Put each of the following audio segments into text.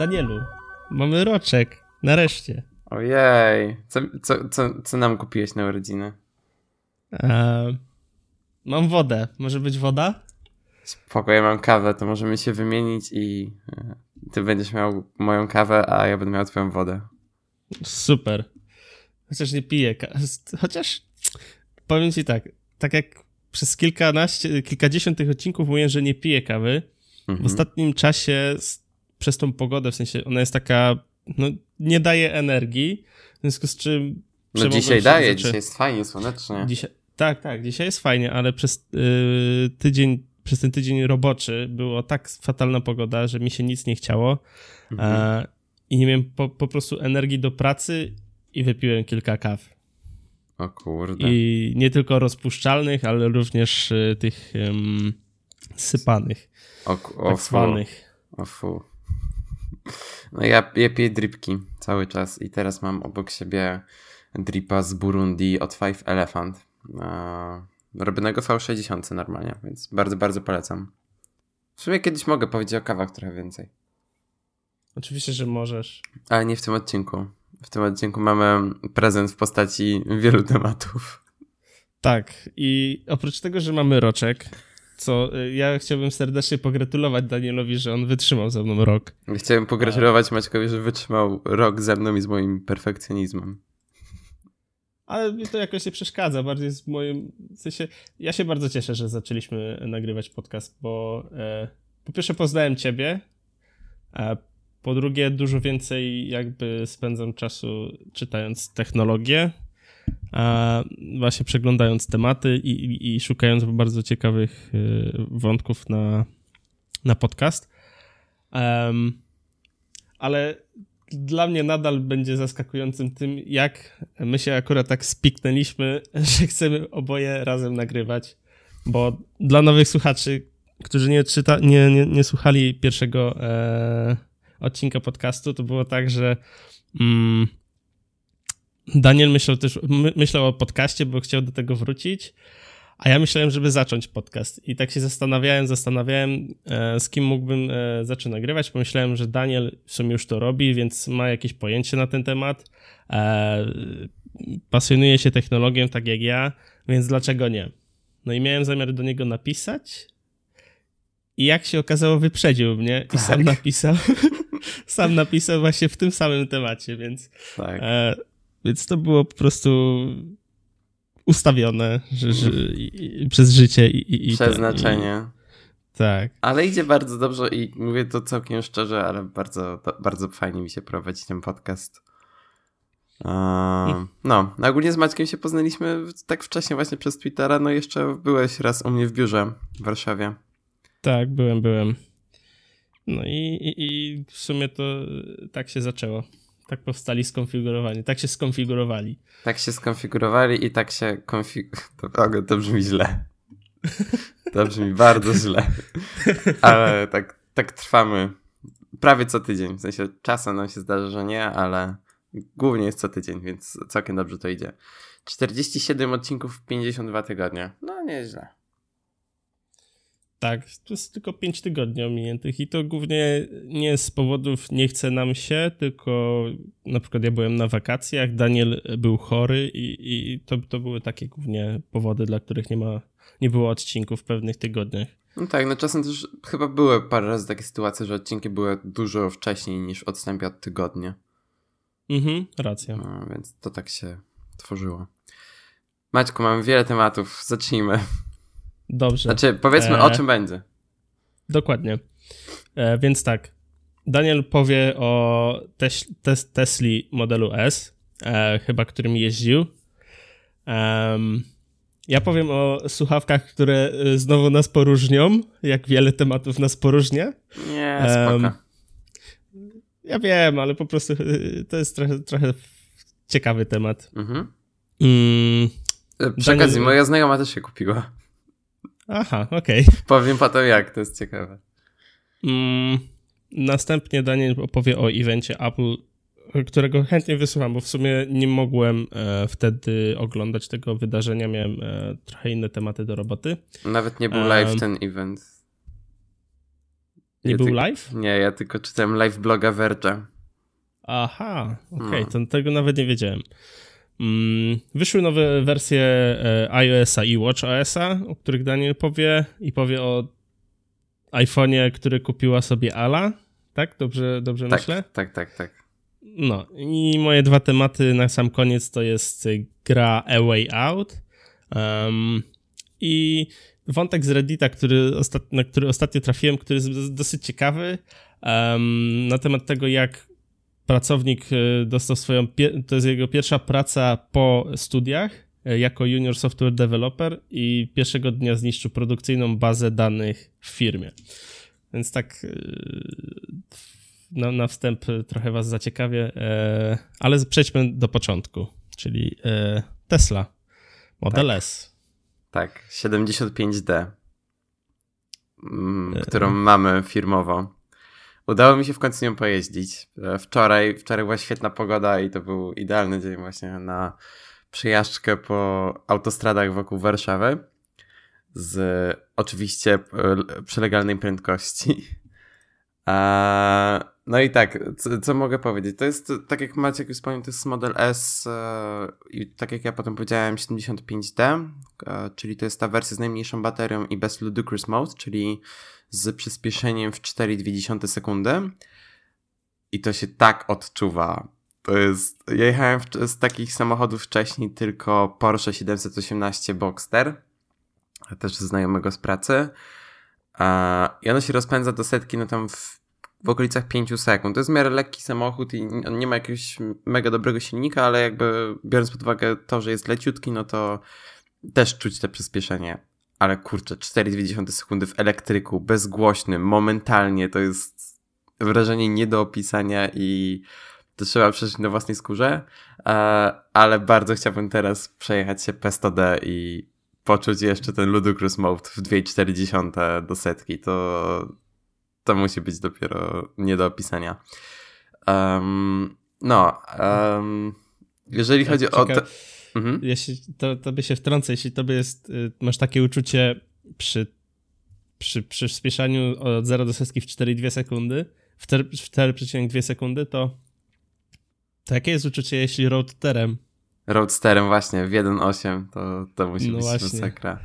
Danielu, mamy roczek. Nareszcie. Ojej. Co, co, co, co nam kupiłeś na urodziny? Eee, mam wodę. Może być woda? Spoko, ja mam kawę, to możemy się wymienić i e, ty będziesz miał moją kawę, a ja będę miał twoją wodę. Super. Chociaż nie piję. Chociaż powiem ci tak, tak jak przez kilkanaście, kilkadziesiąt tych odcinków mówię, że nie piję kawy, mhm. w ostatnim czasie przez tą pogodę, w sensie ona jest taka, no nie daje energii, w związku z czym... No dzisiaj daje, dzisiaj jest fajnie, słonecznie. Dzisiaj, tak, tak, dzisiaj jest fajnie, ale przez yy, tydzień, przez ten tydzień roboczy było tak fatalna pogoda, że mi się nic nie chciało mhm. e, i nie miałem po, po prostu energii do pracy i wypiłem kilka kaw. O kurde. I nie tylko rozpuszczalnych, ale również y, tych um, sypanych. O, o tak zwanych. O fu. No ja, ja piję dripki cały czas i teraz mam obok siebie dripa z Burundi od Five Elephant. Robionego V60 normalnie, więc bardzo, bardzo polecam. W sumie kiedyś mogę powiedzieć o kawach trochę więcej. Oczywiście, że możesz. Ale nie w tym odcinku. W tym odcinku mamy prezent w postaci wielu tematów. Tak, i oprócz tego, że mamy roczek, co y, ja chciałbym serdecznie pogratulować Danielowi, że on wytrzymał ze mną rok. Chciałem pogratulować Maćkowi, że wytrzymał rok ze mną i z moim perfekcjonizmem. Ale mi to jakoś nie przeszkadza, bardziej z moim, w sensie, ja się bardzo cieszę, że zaczęliśmy nagrywać podcast, bo e, po pierwsze poznałem ciebie, a po drugie dużo więcej jakby spędzam czasu czytając technologię, a właśnie przeglądając tematy i, i, i szukając bardzo ciekawych y, wątków na, na podcast. Um, ale dla mnie nadal będzie zaskakującym tym, jak my się akurat tak spiknęliśmy, że chcemy oboje razem nagrywać, bo dla nowych słuchaczy, którzy nie, czyta, nie, nie, nie słuchali pierwszego e, odcinka podcastu, to było tak, że mm, Daniel myślał też, myślał o podcaście, bo chciał do tego wrócić, a ja myślałem, żeby zacząć podcast. I tak się zastanawiałem, zastanawiałem, e, z kim mógłbym e, zacząć nagrywać. Pomyślałem, że Daniel w sumie już to robi, więc ma jakieś pojęcie na ten temat. E, pasjonuje się technologią, tak jak ja, więc dlaczego nie? No i miałem zamiar do niego napisać. I jak się okazało, wyprzedził mnie tak. i sam napisał. sam napisał właśnie w tym samym temacie, więc. Tak. E, więc to było po prostu ustawione że, że, i, i, przez życie i, i przeznaczenie. Tak. Ale idzie bardzo dobrze i mówię to całkiem szczerze, ale bardzo, bardzo fajnie mi się prowadzi ten podcast. No, ogólnie z Maćkiem się poznaliśmy tak wcześnie właśnie przez Twittera, no jeszcze byłeś raz u mnie w biurze w Warszawie. Tak, byłem, byłem. No i, i, i w sumie to tak się zaczęło. Tak powstali skonfigurowani, tak się skonfigurowali. Tak się skonfigurowali i tak się konfigurowali. To, to brzmi źle. To brzmi bardzo źle. Ale tak, tak trwamy prawie co tydzień. W sensie czasem nam się zdarza, że nie, ale głównie jest co tydzień, więc całkiem dobrze to idzie. 47 odcinków w 52 tygodnie. No nieźle. Tak, to jest tylko 5 tygodni ominiętych i to głównie nie z powodów nie chce nam się, tylko na przykład ja byłem na wakacjach, Daniel był chory i, i to, to były takie głównie powody, dla których nie ma, nie było odcinków w pewnych tygodniach. No tak, no czasem też chyba były parę razy takie sytuacje, że odcinki były dużo wcześniej niż odstępie od tygodnia. Mhm, racja. No, więc to tak się tworzyło. Maćku, mamy wiele tematów, zacznijmy. Dobrze. Znaczy, powiedzmy e... o czym będzie. Dokładnie. E, więc tak. Daniel powie o tes tes Tesli modelu S, e, chyba którym jeździł. ja powiem o słuchawkach, które e, znowu nas poróżnią, jak wiele tematów nas poróżnia. Nie, spoko. ja wiem, ale po prostu e, to jest trochę, trochę ciekawy temat. Mhm. Mm, Przy okazji, Daniel... moja znajoma też się kupiła. Aha, okej. Okay. Powiem potem jak, to jest ciekawe. Mm, następnie Daniel opowie o evencie Apple, którego chętnie wysłucham, bo w sumie nie mogłem e, wtedy oglądać tego wydarzenia, miałem e, trochę inne tematy do roboty. Nawet nie był live ten event. Nie Ja był ty- live? Nie, ja tylko czytałem live bloga Verge. Aha, okej, No. to tego nawet nie wiedziałem. Mm, wyszły nowe wersje e, iOS-a i WatchOS-a, o których Daniel powie i powie o iPhone'ie, który kupiła sobie Ala. Tak? Dobrze, dobrze Tak, myślę? tak, tak, tak. No i moje dwa tematy na sam koniec to jest gra A Way Out um, i wątek z Reddita, który ostat... na który ostatnio trafiłem, który jest dos- dosyć ciekawy um, na temat tego, jak pracownik y, dostał swoją, to jest jego pierwsza praca po studiach y, jako junior software developer i pierwszego dnia zniszczył produkcyjną bazę danych w firmie. Więc tak y, na, na wstęp trochę was zaciekawię, e, ale przejdźmy do początku, czyli e, Tesla Model Tak. S. Tak, 75D, mm, E, którą mamy firmowo. Udało mi się w końcu nią pojeździć. E, Wczoraj, wczoraj była świetna pogoda i to był idealny dzień właśnie na przejażdżkę po autostradach wokół Warszawy z oczywiście e, przylegalnej prędkości. A, no i tak, co, co mogę powiedzieć? To jest, tak jak Maciek już wspomniał, to jest model S e, i tak jak ja potem powiedziałem 75D, e, czyli to jest ta wersja z najmniejszą baterią i bez ludicrous mode, czyli z przyspieszeniem w 4,2 sekundy. I to się tak odczuwa. To jest. Ja jechałem w, z takich samochodów wcześniej tylko Porsche 718 Boxster, też znajomego z pracy. A, I ono się rozpędza do setki no tam w, w okolicach 5 sekund. To jest w miarę lekki samochód i on nie ma jakiegoś mega dobrego silnika, ale jakby biorąc pod uwagę to, że jest leciutki, no to też czuć te przyspieszenie. Ale kurczę, 4,2 sekundy w elektryku, bezgłośnym, momentalnie, to jest wrażenie nie do opisania i to trzeba przeżyć na własnej skórze, e, ale bardzo chciałbym teraz przejechać się P100D i poczuć jeszcze ten Ludicrous Mode w 2,4 do setki. To, to musi być dopiero nie do opisania. Um, no, um, jeżeli Tak, chodzi o... ciekawe. Te... Mhm. Jeśli to, tobie się wtrącę, jeśli tobie jest, y, masz takie uczucie przy, przy, przy przyspieszaniu od 0 do setki w 4,2 sekundy, w 4 w 4,2 sekundy, to, to jakie jest uczucie, jeśli roadsterem? Roadsterem właśnie w 1.8 to, to musi No być masakra.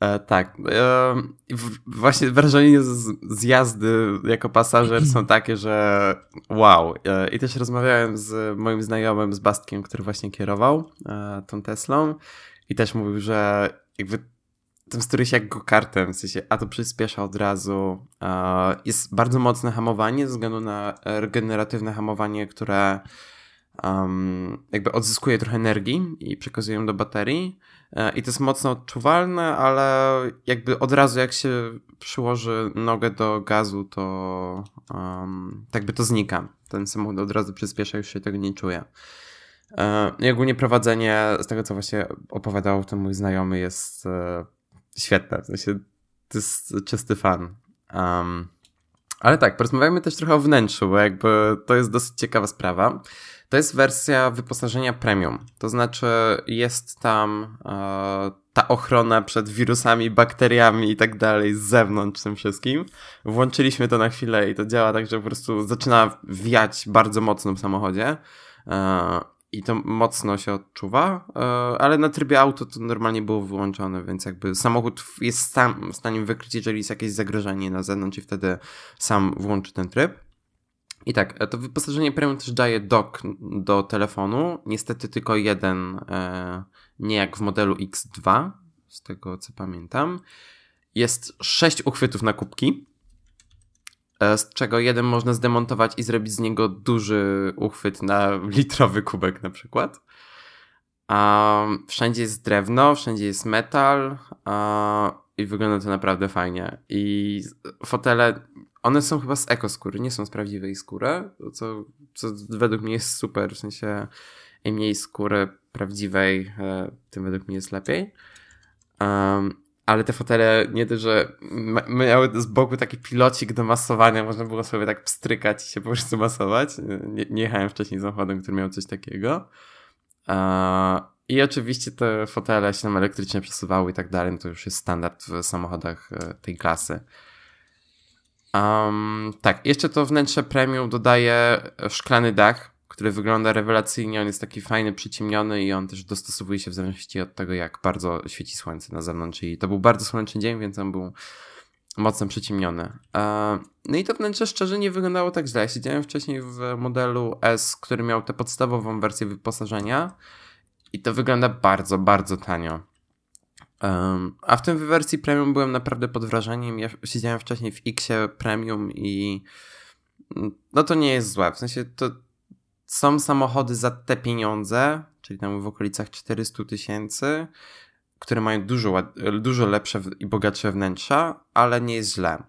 E, tak. E, w, właśnie wrażenia z, z jazdy jako pasażer są takie, że wow. E, I też rozmawiałem z moim znajomym, z Bastkiem, który właśnie kierował e, tą Teslą i też mówił, że jakby ten strój się jak go-kartem, w sensie, a to przyspiesza od razu. E, jest bardzo mocne hamowanie ze względu na regeneratywne hamowanie, które um, jakby odzyskuje trochę energii i przekazuje ją do baterii. E, I to jest mocno odczuwalne, ale jakby od razu jak się przyłoży nogę do gazu, to um, tak by to znika. Ten samochód od razu przyspiesza, już się tego nie czuje. E, I ogólnie prowadzenie, z tego co właśnie opowiadał ten mój znajomy, jest e, świetne. W sensie, to jest czysty fan. Um, ale tak, porozmawiajmy też trochę o wnętrzu, bo jakby to jest dosyć ciekawa sprawa. To jest wersja wyposażenia premium. To znaczy jest tam e, ta ochrona przed wirusami, bakteriami i tak dalej z zewnątrz tym wszystkim. Włączyliśmy to na chwilę i to działa tak, że po prostu zaczyna wiać bardzo mocno w samochodzie. E, I to mocno się odczuwa, e, ale na trybie auto to normalnie było wyłączone, więc jakby samochód jest sam w stanie wykryć, jeżeli jest jakieś zagrożenie na zewnątrz i wtedy sam włączy ten tryb. I tak, to wyposażenie premium też daje dock do telefonu. Niestety tylko jeden, e, nie jak w modelu X2, z tego co pamiętam. Jest sześć uchwytów na kubki, e, z czego jeden można zdemontować i zrobić z niego duży uchwyt na litrowy kubek na przykład. A wszędzie jest drewno, wszędzie jest metal i wygląda to naprawdę fajnie. I fotele, one są chyba z ekoskóry, nie są z prawdziwej skóry, co, co według mnie jest super, w sensie im mniej skóry prawdziwej, e, tym według mnie jest lepiej. Um, ale te fotele nie to, że miały z boku taki pilocik do masowania, można było sobie tak pstrykać i się po prostu masować. Nie, nie jechałem wcześniej samochodem, który miał coś takiego. E, I oczywiście te fotele się nam elektrycznie przesuwały i tak dalej, no to już jest standard w samochodach e, tej klasy. Um, tak, jeszcze to wnętrze premium dodaje szklany dach, który wygląda rewelacyjnie. On jest taki fajny, przyciemniony i on też dostosowuje się w zależności od tego, jak bardzo świeci słońce na zewnątrz. I to był bardzo słoneczny dzień, więc on był mocno przyciemniony. No i to wnętrze szczerze nie wyglądało tak źle. Ja siedziałem wcześniej w modelu S, który miał tę podstawową wersję wyposażenia i to wygląda bardzo, bardzo tanio. Um, a w tym wersji premium byłem naprawdę pod wrażeniem. Ja siedziałem wcześniej w Xie premium i no to nie jest złe. W sensie to są samochody za te pieniądze, czyli tam w okolicach 400 tysięcy, które mają dużo, dużo lepsze i bogatsze wnętrza, ale nie jest źle.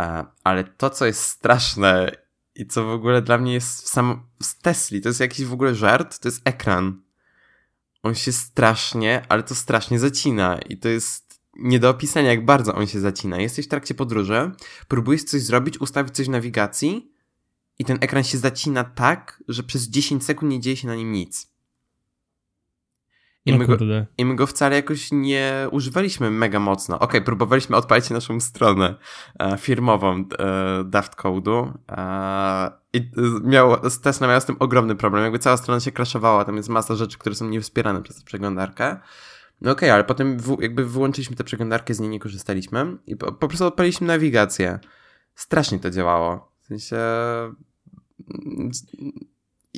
E, ale to, co jest straszne i co w ogóle dla mnie jest w sam w Tesli, to jest jakiś w ogóle żart, to jest ekran. On się strasznie, ale to strasznie zacina i to jest nie do opisania, jak bardzo on się zacina. Jesteś w trakcie podróży, próbujesz coś zrobić, ustawić coś w nawigacji i ten ekran się zacina tak, że przez 10 sekund nie dzieje się na nim nic. I, no my go, I my go wcale jakoś nie używaliśmy mega mocno. Okej, okay, próbowaliśmy odpalić naszą stronę e, firmową e, Daft Code'u e, i miał, Tesla miała z tym ogromny problem. Jakby cała strona się crashowała, tam jest masa rzeczy, które są niewspierane przez tę przeglądarkę. No okej, okay, ale potem w, jakby wyłączyliśmy tę przeglądarkę, z niej nie korzystaliśmy i po, po prostu odpaliliśmy nawigację. Strasznie to działało. W sensie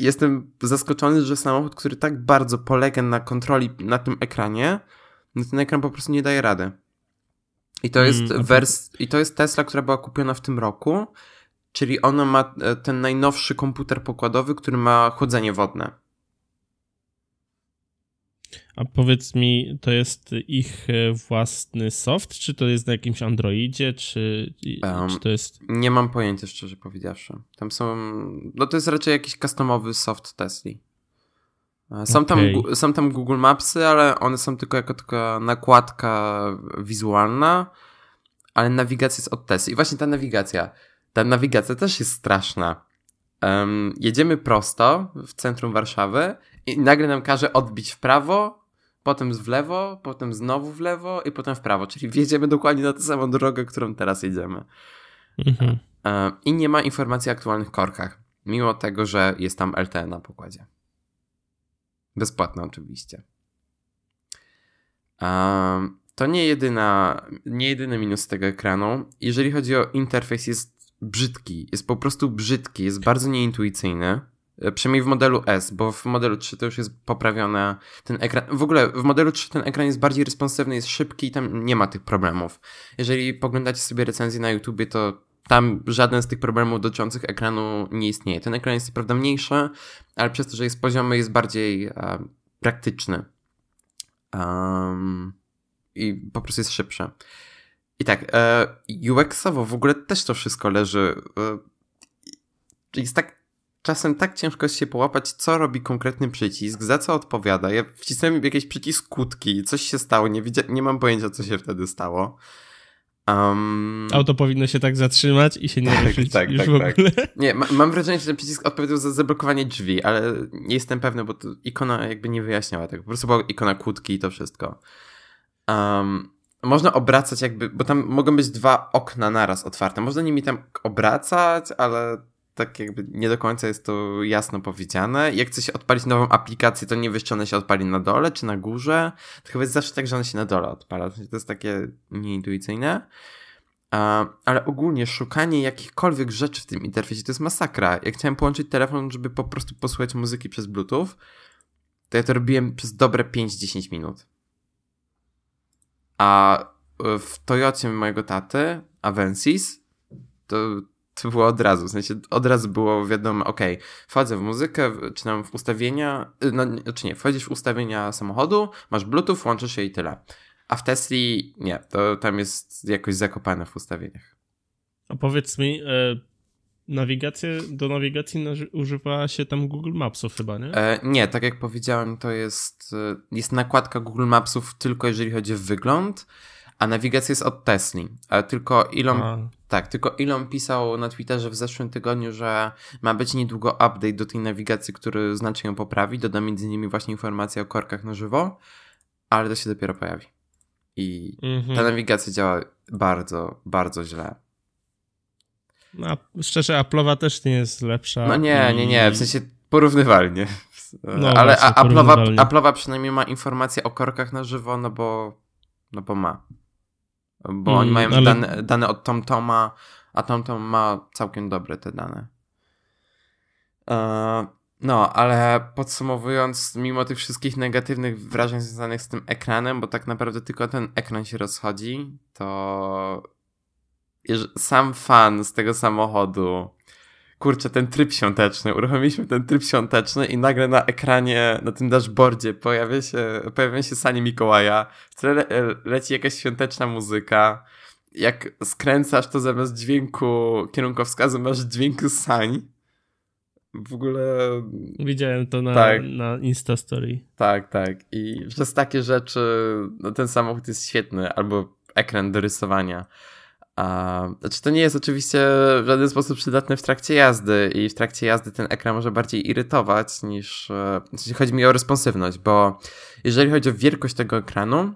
jestem zaskoczony, że samochód, który tak bardzo polega na kontroli na tym ekranie, no ten ekran po prostu nie daje rady. I to jest mm, wers i to jest Tesla, która była kupiona w tym roku, czyli ona ma e, ten najnowszy komputer pokładowy, który ma chłodzenie wodne. A powiedz mi, to jest ich e, własny soft, czy to jest na jakimś Androidzie, czy, um, czy to jest... Nie mam pojęcia, szczerze powiedziawszy. Tam są... No to jest raczej jakiś customowy soft Tesli. E, są, okay. tam, są tam Google Mapsy, ale one są tylko jako taka nakładka wizualna, ale nawigacja jest od Tesla. I właśnie ta nawigacja, ta nawigacja też jest straszna. Um, jedziemy prosto w centrum Warszawy i nagle nam każe odbić w prawo, potem w lewo, potem znowu w lewo i potem w prawo. Czyli wjedziemy dokładnie na tę samą drogę, którą teraz jedziemy. Mhm. E, I nie ma informacji o aktualnych korkach, mimo tego, że jest tam LTE na pokładzie. Bezpłatne oczywiście. E, to nie, jedyna, nie jedyny minus tego ekranu. Jeżeli chodzi o interfejs, jest brzydki. Jest po prostu brzydki, jest bardzo nieintuicyjny. E, przynajmniej w modelu S, bo w modelu 3 to już jest poprawione ten ekran. W ogóle w modelu 3 ten ekran jest bardziej responsywny, jest szybki i tam nie ma tych problemów. Jeżeli poglądacie sobie recenzję na YouTubie, to tam żaden z tych problemów dotyczących ekranu nie istnieje. Ten ekran jest prawda mniejszy, ale przez to, że jest poziomy, jest bardziej e, praktyczny. Um, I po prostu jest szybszy. I tak, e, UX-owo w ogóle też to wszystko leży. E, jest tak czasem tak ciężko jest się połapać, co robi konkretny przycisk, za co odpowiada. Ja wcisnąłem jakiś przycisk kłódki, coś się stało, nie, widzia- nie mam pojęcia, co się wtedy stało. Um... Auto powinno się tak zatrzymać i się nie tak, ruszyć tak, już tak, w ogóle. Tak. Nie, ma, mam wrażenie, że ten przycisk odpowiadał za zablokowanie drzwi, ale nie jestem pewny, bo to ikona jakby nie wyjaśniała tego. Po prostu była ikona kłódki i to wszystko. Um, można obracać jakby, bo tam mogą być dwa okna naraz otwarte. Można nimi tam obracać, ale tak jakby nie do końca jest to jasno powiedziane. Jak chce się odpalić nową aplikację, to nie wiesz, czy ona się odpali na dole, czy na górze. To chyba jest zawsze tak, że ona się na dole odpala. To jest takie nieintuicyjne. Ale ogólnie szukanie jakichkolwiek rzeczy w tym interfejsie to jest masakra. Jak chciałem połączyć telefon, żeby po prostu posłuchać muzyki przez Bluetooth, to ja to robiłem przez dobre 5-10 minut. A w Toyocie mojego taty, Avensis, to to było od razu, w sensie od razu było wiadomo, ok, wchodzę w muzykę, czy tam w ustawienia, y, no, czy nie, wchodzisz w ustawienia samochodu, masz bluetooth, łączysz się i tyle. A w Tesli nie, to tam jest jakoś zakopane w ustawieniach. A powiedz mi, e, nawigację, do nawigacji używa się tam Google Mapsów chyba, nie? E, nie, tak jak powiedziałem, to jest, e, jest nakładka Google Mapsów tylko jeżeli chodzi o wygląd, a nawigacja jest od Tesli. Tylko Elon, a. tak, tylko Elon pisał na Twitterze w zeszłym tygodniu, że ma być niedługo update do tej nawigacji, który znacznie ją poprawi. Doda między innymi właśnie informacje o korkach na żywo, ale to się dopiero pojawi. I mhm. ta nawigacja działa bardzo, bardzo źle. No, szczerze, Apple'owa też nie jest lepsza. No nie, nie, nie, w sensie porównywalnie. No Ale Apple'owa. Apple'owa przynajmniej ma informacje o korkach na żywo, no bo, no bo ma. Bo Mm, oni mają ale- dane, dane od TomToma, a TomTom ma całkiem dobre te dane. E, No, ale podsumowując, mimo tych wszystkich negatywnych wrażeń związanych z tym ekranem, bo tak naprawdę tylko ten ekran się rozchodzi, to sam fan z tego samochodu, kurczę, ten tryb świąteczny, uruchomiliśmy ten tryb świąteczny i nagle na ekranie, na tym dashboardzie pojawia się, pojawiają się sanie Mikołaja, w tle le- leci jakaś świąteczna muzyka, jak skręcasz, to zamiast dźwięku kierunkowskazu masz dźwięk sań. W ogóle Widziałem to na, Tak. na Instastory. tak, tak. I przez takie rzeczy no, ten samochód jest świetny, albo ekran do rysowania. A, znaczy to nie jest oczywiście w żaden sposób przydatne w trakcie jazdy i w trakcie jazdy ten ekran może bardziej irytować niż... e, sensie chodzi mi o responsywność, bo jeżeli chodzi o wielkość tego ekranu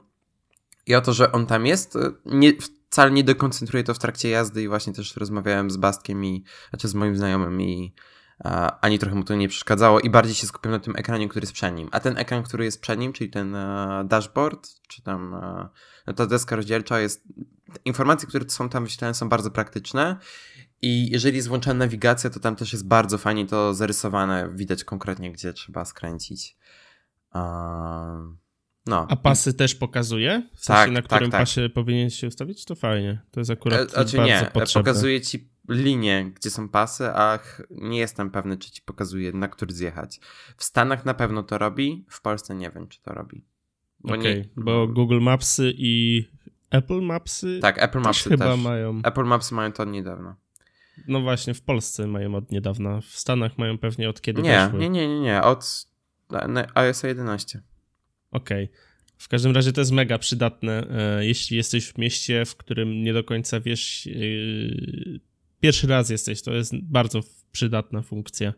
i o to, że on tam jest, e, nie, wcale nie dekoncentruje to w trakcie jazdy i właśnie też rozmawiałem z Bastkiem i, znaczy z moim znajomym i ani trochę mu to nie przeszkadzało i bardziej się skupiam na tym ekranie, który jest przed nim. A ten ekran, który jest przed nim, czyli ten e, dashboard, czy tam no ta deska rozdzielcza jest... Informacje, które są tam wyświetlane są bardzo praktyczne i jeżeli jest włączona nawigacja, to tam też jest bardzo fajnie to zarysowane. Widać konkretnie, gdzie trzeba skręcić. A, no. A pasy też pokazuje? W sensie, Tak, na tak, którym tak. pasie powinien się ustawić? To fajnie. To jest akurat E, Znaczy bardzo nie, potrzebne. pokazuje ci linię, gdzie są pasy, a nie jestem pewny, czy ci pokazuje, na który zjechać. W Stanach na pewno to robi, w Polsce nie wiem, czy to robi. Okej, nie- bo Google Mapsy i Apple Mapsy Tak, Apple też Mapsy chyba też. mają. Apple Mapsy mają to od niedawna. No właśnie, w Polsce mają od niedawna. W Stanach mają pewnie od kiedy Nie, weszły. nie, nie, nie, nie, od iOS 11. Okej. W każdym razie to jest mega przydatne, e, jeśli jesteś w mieście, w którym nie do końca wiesz, e, pierwszy raz jesteś, to jest bardzo przydatna funkcja.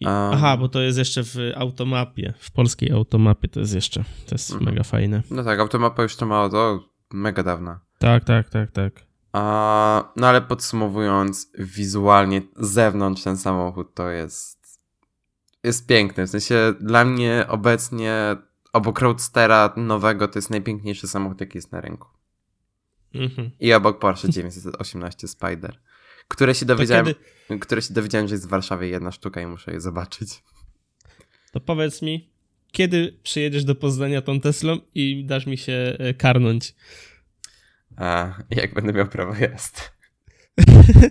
I, aha, bo to jest jeszcze w automapie, w polskiej automapie to jest jeszcze, to jest Mhm. mega fajne. No tak, Automapa już to ma od o, mega dawna. Tak, tak, tak, tak. A, no ale podsumowując, wizualnie z zewnątrz ten samochód to jest jest piękny. W sensie dla mnie obecnie obok Roadstera nowego to jest najpiękniejszy samochód, jaki jest na rynku. Mhm. I obok Porsche 918 Spider, które się dowiedziałem, kiedy, które się dowiedziałem, że jest w Warszawie jedna sztuka i muszę je zobaczyć. to powiedz mi, kiedy przyjedziesz do Poznania tą Teslą i dasz mi się e, karnąć? A, jak będę miał prawo jazdy.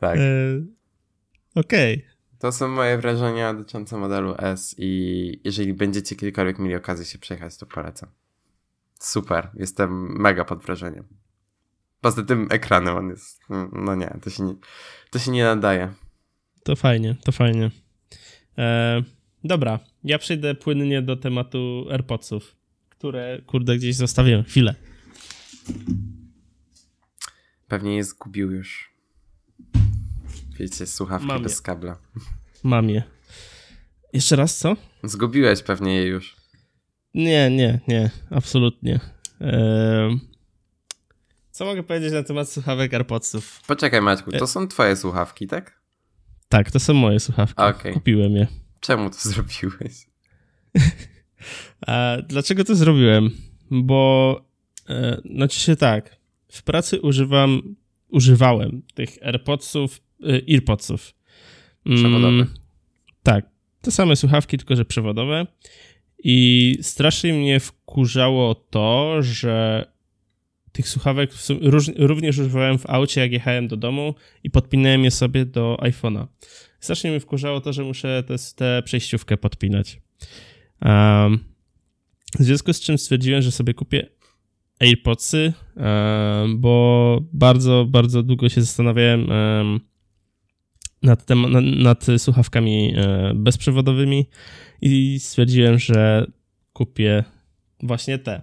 tak. E, Okej. To są moje wrażenia dotyczące modelu S i jeżeli będziecie kiedykolwiek mieli okazję się przejechać, to polecam. Super, jestem mega pod wrażeniem. Poza tym ekranem on jest, no nie, to się nie, to się nie nadaje. To fajnie, to fajnie. E, dobra, ja przejdę płynnie do tematu AirPodsów, które, kurde, gdzieś zostawiłem. Chwilę. Pewnie je zgubił już. Wiecie, słuchawki Mam bez je. kabla. Mam je. Jeszcze raz, co? Zgubiłeś pewnie je już. Nie, nie, nie, absolutnie. E, co mogę powiedzieć na temat słuchawek AirPodsów? Poczekaj Maćku, E- to są twoje słuchawki, tak? Tak, to są moje słuchawki. Okej. Kupiłem je. Czemu to zrobiłeś? A dlaczego to zrobiłem? Bo, e, znaczy się tak, w pracy używam, używałem tych AirPodsów, e, EarPodsów. Mm, Przewodowych. tak, te same słuchawki, tylko że przewodowe. I strasznie mnie wkurzało to, że tych słuchawek również używałem w aucie, jak jechałem do domu i podpinałem je sobie do iPhone'a. Strasznie mnie wkurzało to, że muszę tę te przejściówkę podpinać. Um, w związku z czym stwierdziłem, że sobie kupię AirPodsy, um, bo bardzo, bardzo długo się zastanawiałem um, nad, tem- nad, nad słuchawkami e, bezprzewodowymi i stwierdziłem, że kupię właśnie te.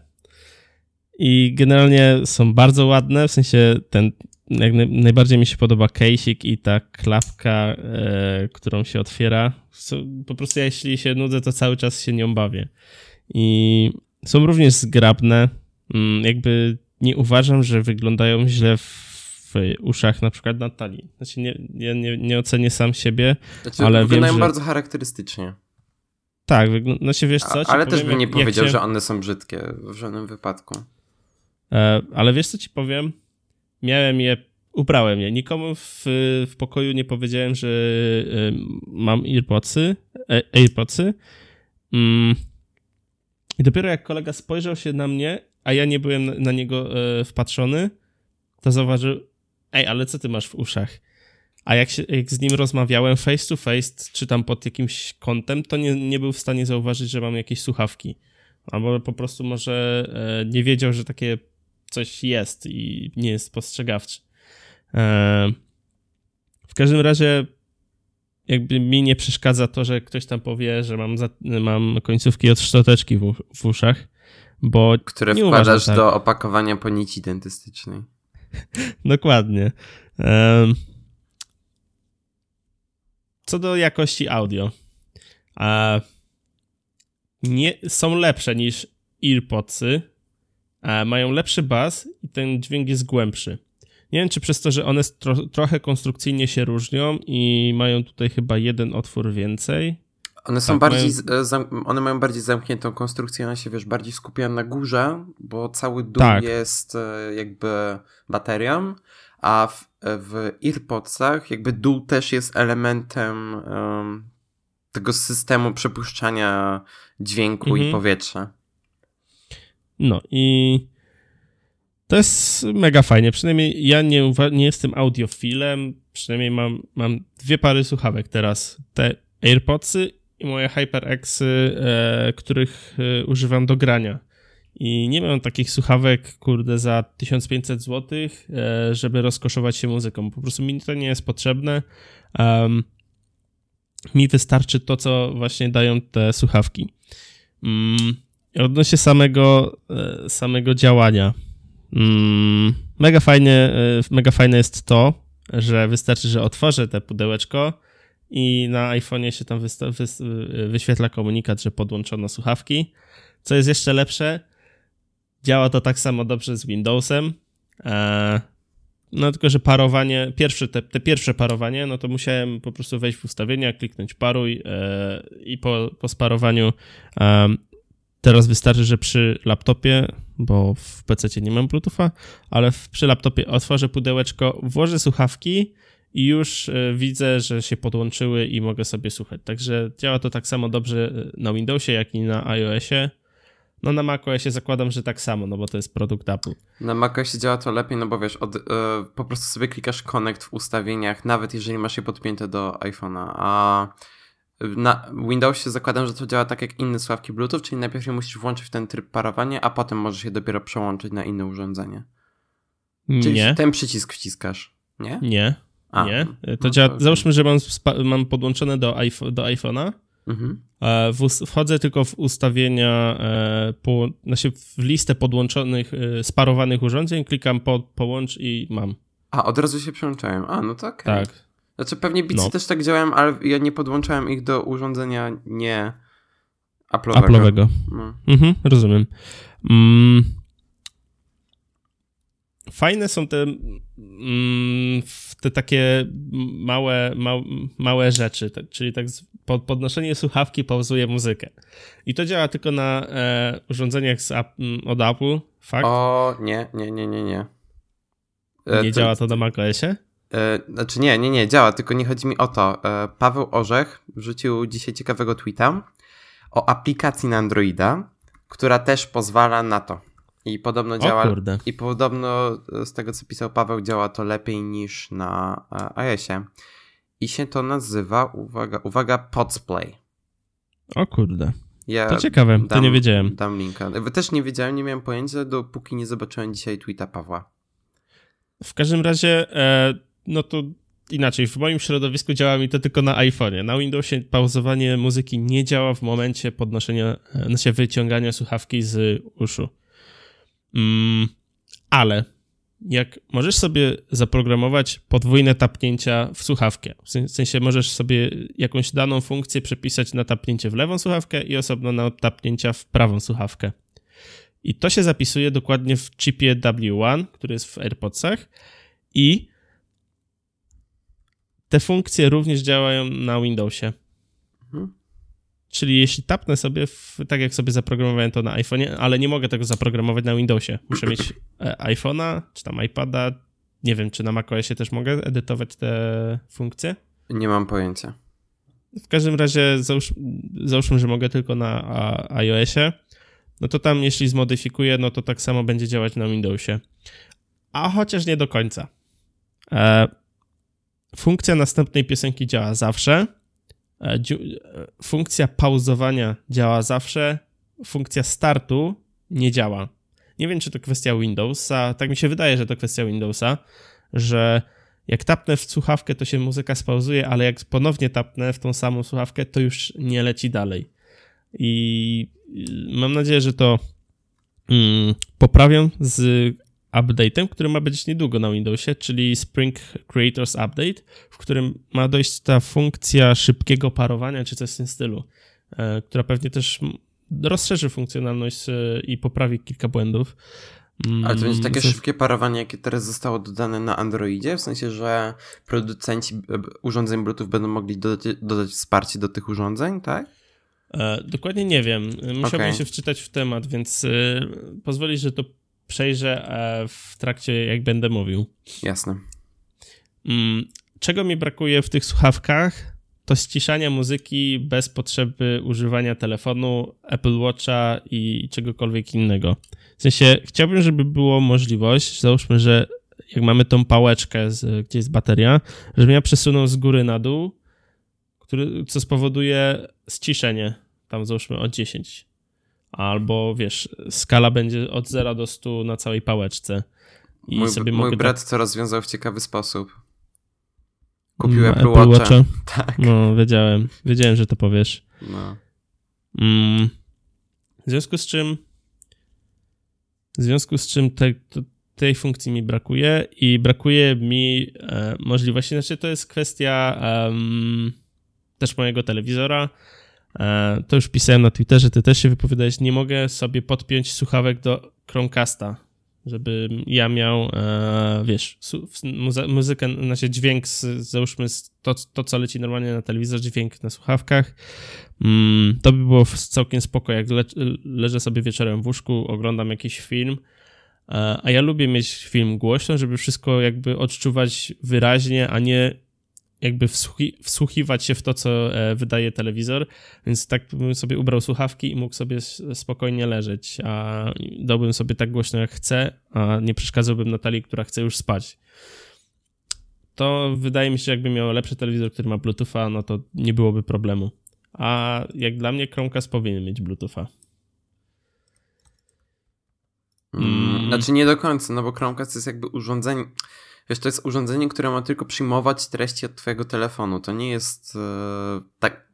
I generalnie są bardzo ładne, w sensie ten, jak naj, najbardziej mi się podoba case'ik i ta klapka, e, którą się otwiera. Po prostu ja jeśli się nudzę, to cały czas się nią bawię. I są również zgrabne. Mm, jakby nie uważam, że wyglądają źle w uszach na przykład Natalii. Znaczy nie, ja nie, nie ocenię sam siebie, Znaczy, ale wyglądają wiem, że... bardzo charakterystycznie. Tak, wygl- znaczy wiesz co? A, ale też bym nie powiedział, się- że one są brzydkie w żadnym wypadku. E, ale wiesz co ci powiem? Miałem je, ubrałem je. Nikomu w, w pokoju nie powiedziałem, że e, mam AirPodsy. E, AirPodsy. Mm. I dopiero jak kolega spojrzał się na mnie, a ja nie byłem na, niego wpatrzony, to zauważył, ej, ale co ty masz w uszach? A jak, się, jak z nim rozmawiałem face to face, czy tam pod jakimś kątem, to nie, nie był w stanie zauważyć, że mam jakieś słuchawki. Albo po prostu może nie wiedział, że takie coś jest i nie jest spostrzegawczy. E, w każdym razie jakby mi nie przeszkadza to, że ktoś tam powie, że mam, za, mam końcówki od szczoteczki w, w uszach, bo Które nie wkładasz tak. do opakowania po nici dentystycznej. Dokładnie. Em, Co do jakości audio. A nie, są lepsze niż AirPodsy. Mają lepszy bas i ten dźwięk jest głębszy. Nie wiem, czy przez to, że one tro, trochę konstrukcyjnie się różnią i mają tutaj chyba jeden otwór więcej. One są Tak, bardziej, mają- e, one mają bardziej zamkniętą konstrukcję, ona się, wiesz, bardziej skupia na górze, bo cały dół Tak. jest e, jakby baterią, a w, e, w AirPodsach jakby dół też jest elementem em, tego systemu przepuszczania dźwięku Mhm. i powietrza. No i to jest mega fajnie. Przynajmniej ja nie, nie jestem audiofilem. Przynajmniej mam, mam dwie pary słuchawek teraz. Te AirPodsy i moje HyperXy, e, których e, używam do grania. I nie mam takich słuchawek, kurde, za 1500 zł, e, żeby rozkoszować się muzyką. Po prostu mi to nie jest potrzebne. Em, mi wystarczy to, co właśnie dają te słuchawki. Mm, odnośnie samego, e, samego działania. Mm, mega fajnie, e, mega fajne jest to, że wystarczy, że otworzę te pudełeczko i na iPhone'ie się tam y, wyświetla komunikat, że podłączono słuchawki. Co jest jeszcze lepsze, działa to tak samo dobrze z Windowsem. E, no tylko, że parowanie, pierwsze, te, te pierwsze parowanie, no to musiałem po prostu wejść w ustawienia, kliknąć paruj e, i po, po sparowaniu Teraz wystarczy, że przy laptopie, bo w PC nie mam Bluetootha, ale przy laptopie otworzę pudełeczko, włożę słuchawki i już e, widzę, że się podłączyły i mogę sobie słuchać. Także działa to tak samo dobrze e, na Windowsie, jak i na iOSie. No na macOSie zakładam, że tak samo, no bo to jest produkt Apple. Na macOSie działa to lepiej, no bo wiesz, od, e, po prostu sobie klikasz connect w ustawieniach, nawet jeżeli masz je podpięte do iPhone'a, a na Windowsie zakładam, że to działa tak jak inne słuchawki Bluetooth, czyli najpierw je musisz włączyć w ten tryb parowania, a potem możesz je dopiero przełączyć na inne urządzenie. Czyli Nie, ten przycisk wciskasz, nie? nie, A, nie. To no działa, to- załóżmy, że mam, mam podłączone do, iPho- do iPhone'a, Mhm. E, wchodzę tylko w ustawienia, e, po, znaczy w listę podłączonych, e, sparowanych urządzeń, klikam po, połącz i mam. A, od razu się przełączałem. A, no to okej. Tak. Znaczy pewnie Beatsy No. też tak działają, ale ja nie podłączałem ich do urządzenia nie Apple'owego. Apple'owego. No. Mhm, rozumiem. Mm. Fajne są te, mm, te takie małe, mał, małe rzeczy, te, czyli tak z- podnoszenie słuchawki pauzuje muzykę. I to działa tylko na e, urządzeniach z, od Apple, fakt? O, nie, nie, nie, nie, nie. E, Nie działa to na macOSie? E, znaczy nie, nie, nie, działa, tylko nie chodzi mi o to. E, Paweł Orzech wrzucił dzisiaj ciekawego tweeta o aplikacji na Androida, która też pozwala na to. I podobno działa. I podobno e, z tego co pisał Paweł, działa to lepiej niż na iOSie. I się to nazywa, uwaga, uwaga, Podsplay. O kurde. Ja To ciekawe, to nie wiedziałem. Dam linka. Też nie wiedziałem, nie miałem pojęcia, dopóki nie zobaczyłem dzisiaj tweeta Pawła. W każdym razie, e, no to inaczej, w moim środowisku działa mi to tylko na iPhone'ie. Na Windowsie pauzowanie muzyki nie działa w momencie podnoszenia, e, znaczy wyciągania słuchawki z uszu. Mm, ale jak możesz sobie zaprogramować podwójne tapnięcia w słuchawkę, w sen- w sensie możesz sobie jakąś daną funkcję przepisać na tapnięcie w lewą słuchawkę i osobno na tapnięcia w prawą słuchawkę. I to się zapisuje dokładnie w chipie W1, który jest w AirPodsach. I te funkcje również działają na Windowsie. Mhm. Czyli jeśli tapnę sobie, w, tak jak sobie zaprogramowałem to na iPhone'ie, ale nie mogę tego zaprogramować na Windowsie. Muszę mieć e, iPhone'a, czy tam iPada. Nie wiem, czy na macOSie też mogę edytować te funkcje? Nie mam pojęcia. W każdym razie załóż, załóżmy, że mogę tylko na iOSie. No to tam, jeśli zmodyfikuję, no to tak samo będzie działać na Windowsie. A chociaż nie do końca. E, funkcja następnej piosenki działa zawsze E, e, funkcja pauzowania działa zawsze, funkcja startu nie działa. Nie wiem, czy to kwestia Windowsa, tak mi się wydaje, że to kwestia Windowsa, że jak tapnę w słuchawkę, to się muzyka spauzuje, ale jak ponownie tapnę w tą samą słuchawkę, to już nie leci dalej. I mam nadzieję, że to mm, poprawią z update'em, który ma być niedługo na Windowsie, czyli Spring Creators Update, w którym ma dojść ta funkcja szybkiego parowania, czy coś w tym stylu, e, która pewnie też rozszerzy funkcjonalność e, i poprawi kilka błędów. Mm, Ale to będzie takie szybkie parowanie, jakie teraz zostało dodane na Androidzie, w sensie, że producenci e, urządzeń Bluetooth będą mogli dodać, dodać wsparcie do tych urządzeń, tak? E, dokładnie nie wiem. Musiałbym okay. się wczytać w temat, więc e, pozwolisz, że to przejrzę e, w trakcie, jak będę mówił. Jasne. Mm, czego mi brakuje w tych słuchawkach? To ściszania muzyki bez potrzeby używania telefonu, Apple Watcha i czegokolwiek innego. W sensie, chciałbym, żeby było możliwość, załóżmy, że jak mamy tą pałeczkę, z, gdzie jest bateria, żebym ja przesunął z góry na dół, który, co spowoduje ściszenie, tam załóżmy o 10 albo wiesz, skala będzie od 0 do 100 na całej pałeczce. I mój, sobie mój brat tak... to rozwiązał w ciekawy sposób. Kupił no, Apple, Apple Watcha. Tak. No, wiedziałem. Wiedziałem, że to powiesz. No. Mm. W związku z czym w związku z czym te, tej funkcji mi brakuje i brakuje mi e, możliwości, znaczy to jest kwestia um, też mojego telewizora, to już pisałem na Twitterze, ty też się wypowiadałeś, nie mogę sobie podpiąć słuchawek do Chromecasta, żeby ja miał, e, wiesz, muzykę, znaczy dźwięk, z, załóżmy to, to, co leci normalnie na telewizor, dźwięk na słuchawkach. Mm, to by było całkiem spoko, jak le, leżę sobie wieczorem w łóżku, oglądam jakiś film, e, a ja lubię mieć film głośno, żeby wszystko jakby odczuwać wyraźnie, a nie jakby wsłuchi wsłuchiwać się w to, co e, wydaje telewizor, więc tak bym sobie ubrał słuchawki i mógł sobie spokojnie leżeć, a dałbym sobie tak głośno jak chcę, a nie przeszkadzałbym Natalii, która chce już spać. To wydaje mi się, jakby miał lepszy telewizor, który ma Bluetootha, no to nie byłoby problemu. A jak dla mnie Chromecast powinien mieć Bluetootha. Mm, znaczy nie do końca, no bo Chromecast jest jakby urządzenie Wiesz, to jest urządzenie, które ma tylko przyjmować treści od twojego telefonu. To nie jest e, tak.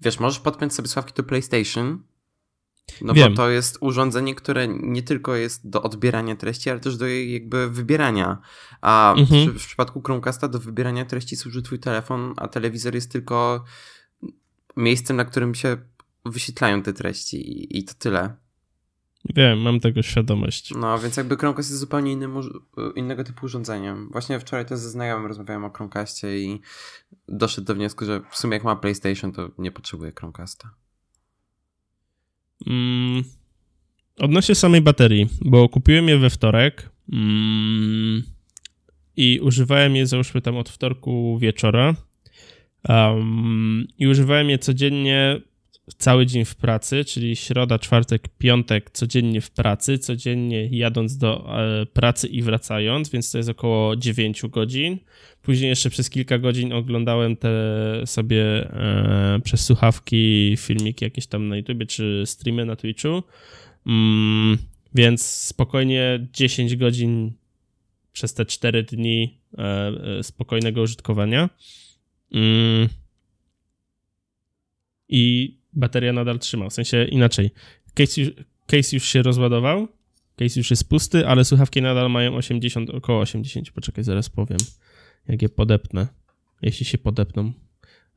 Wiesz, możesz podpiąć sobie sławki do PlayStation. No Wiem. bo to jest urządzenie, które nie tylko jest do odbierania treści, ale też do jej jakby wybierania. A mhm. w, w, przypadku Chromecasta do wybierania treści służy twój telefon, a telewizor jest tylko miejscem, na którym się wyświetlają te treści i, i to tyle. Wiem, mam tego świadomość. No, więc jakby Chromecast jest zupełnie innym, innego typu urządzeniem. Właśnie wczoraj też ze znajomym rozmawiałem o Chromecastie i doszedł do wniosku, że w sumie jak ma PlayStation, to nie potrzebuje Chromecasta. Mm, odnośnie samej baterii, bo kupiłem je we wtorek mm, i używałem je załóżmy tam od wtorku wieczora um, i używałem je codziennie cały dzień w pracy, czyli środa, czwartek, piątek codziennie w pracy, codziennie jadąc do e, pracy i wracając, więc to jest około 9 godzin. Później jeszcze przez kilka godzin oglądałem te sobie e, przez słuchawki filmiki jakieś tam na YouTube czy streamy na Twitchu. Mm, więc spokojnie 10 godzin przez te 4 dni e, e, spokojnego użytkowania. Mm. I bateria nadal trzyma. W sensie inaczej. Case już, case już się rozładował, case już jest pusty, ale słuchawki nadal mają 80, około 80. Poczekaj, zaraz powiem, jak je podepnę. Jeśli się podepną.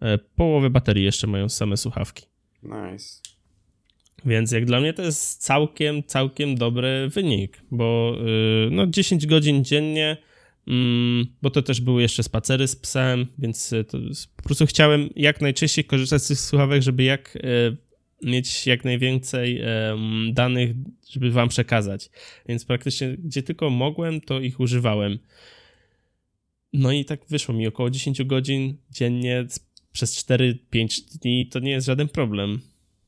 E, połowę baterii jeszcze mają same słuchawki. Nice. Więc jak dla mnie to jest całkiem, całkiem dobry wynik, bo yy, no 10 godzin dziennie bo to też były jeszcze spacery z psem, więc to, po prostu chciałem jak najczęściej korzystać z tych słuchawek, żeby jak mieć jak najwięcej danych, żeby wam przekazać. Więc praktycznie gdzie tylko mogłem, to ich używałem. No i tak wyszło mi około 10 godzin dziennie przez 4-5 dni. To nie jest żaden problem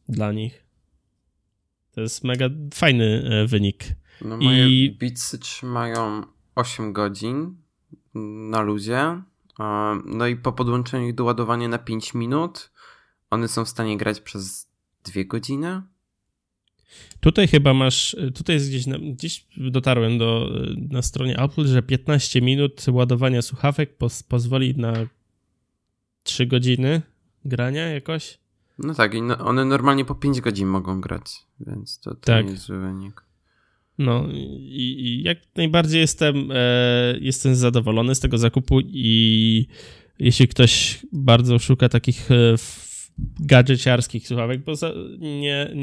dla nich. To jest mega fajny e, wynik. No moje I... trzymają 8 godzin na luzie. No i po podłączeniu ich do ładowania na 5 minut one są w stanie grać przez 2 godziny. Tutaj chyba masz, tutaj jest gdzieś, gdzieś dotarłem do, na stronie Apple, że 15 minut ładowania słuchawek pos, pozwoli na 3 godziny grania jakoś. No tak, no, one normalnie po 5 godzin mogą grać, więc to, to tak. nie jest zły wynik. No i, i jak najbardziej jestem, e, jestem zadowolony z tego zakupu i jeśli ktoś bardzo szuka takich e, gadżeciarskich słuchawek, bo za, nie,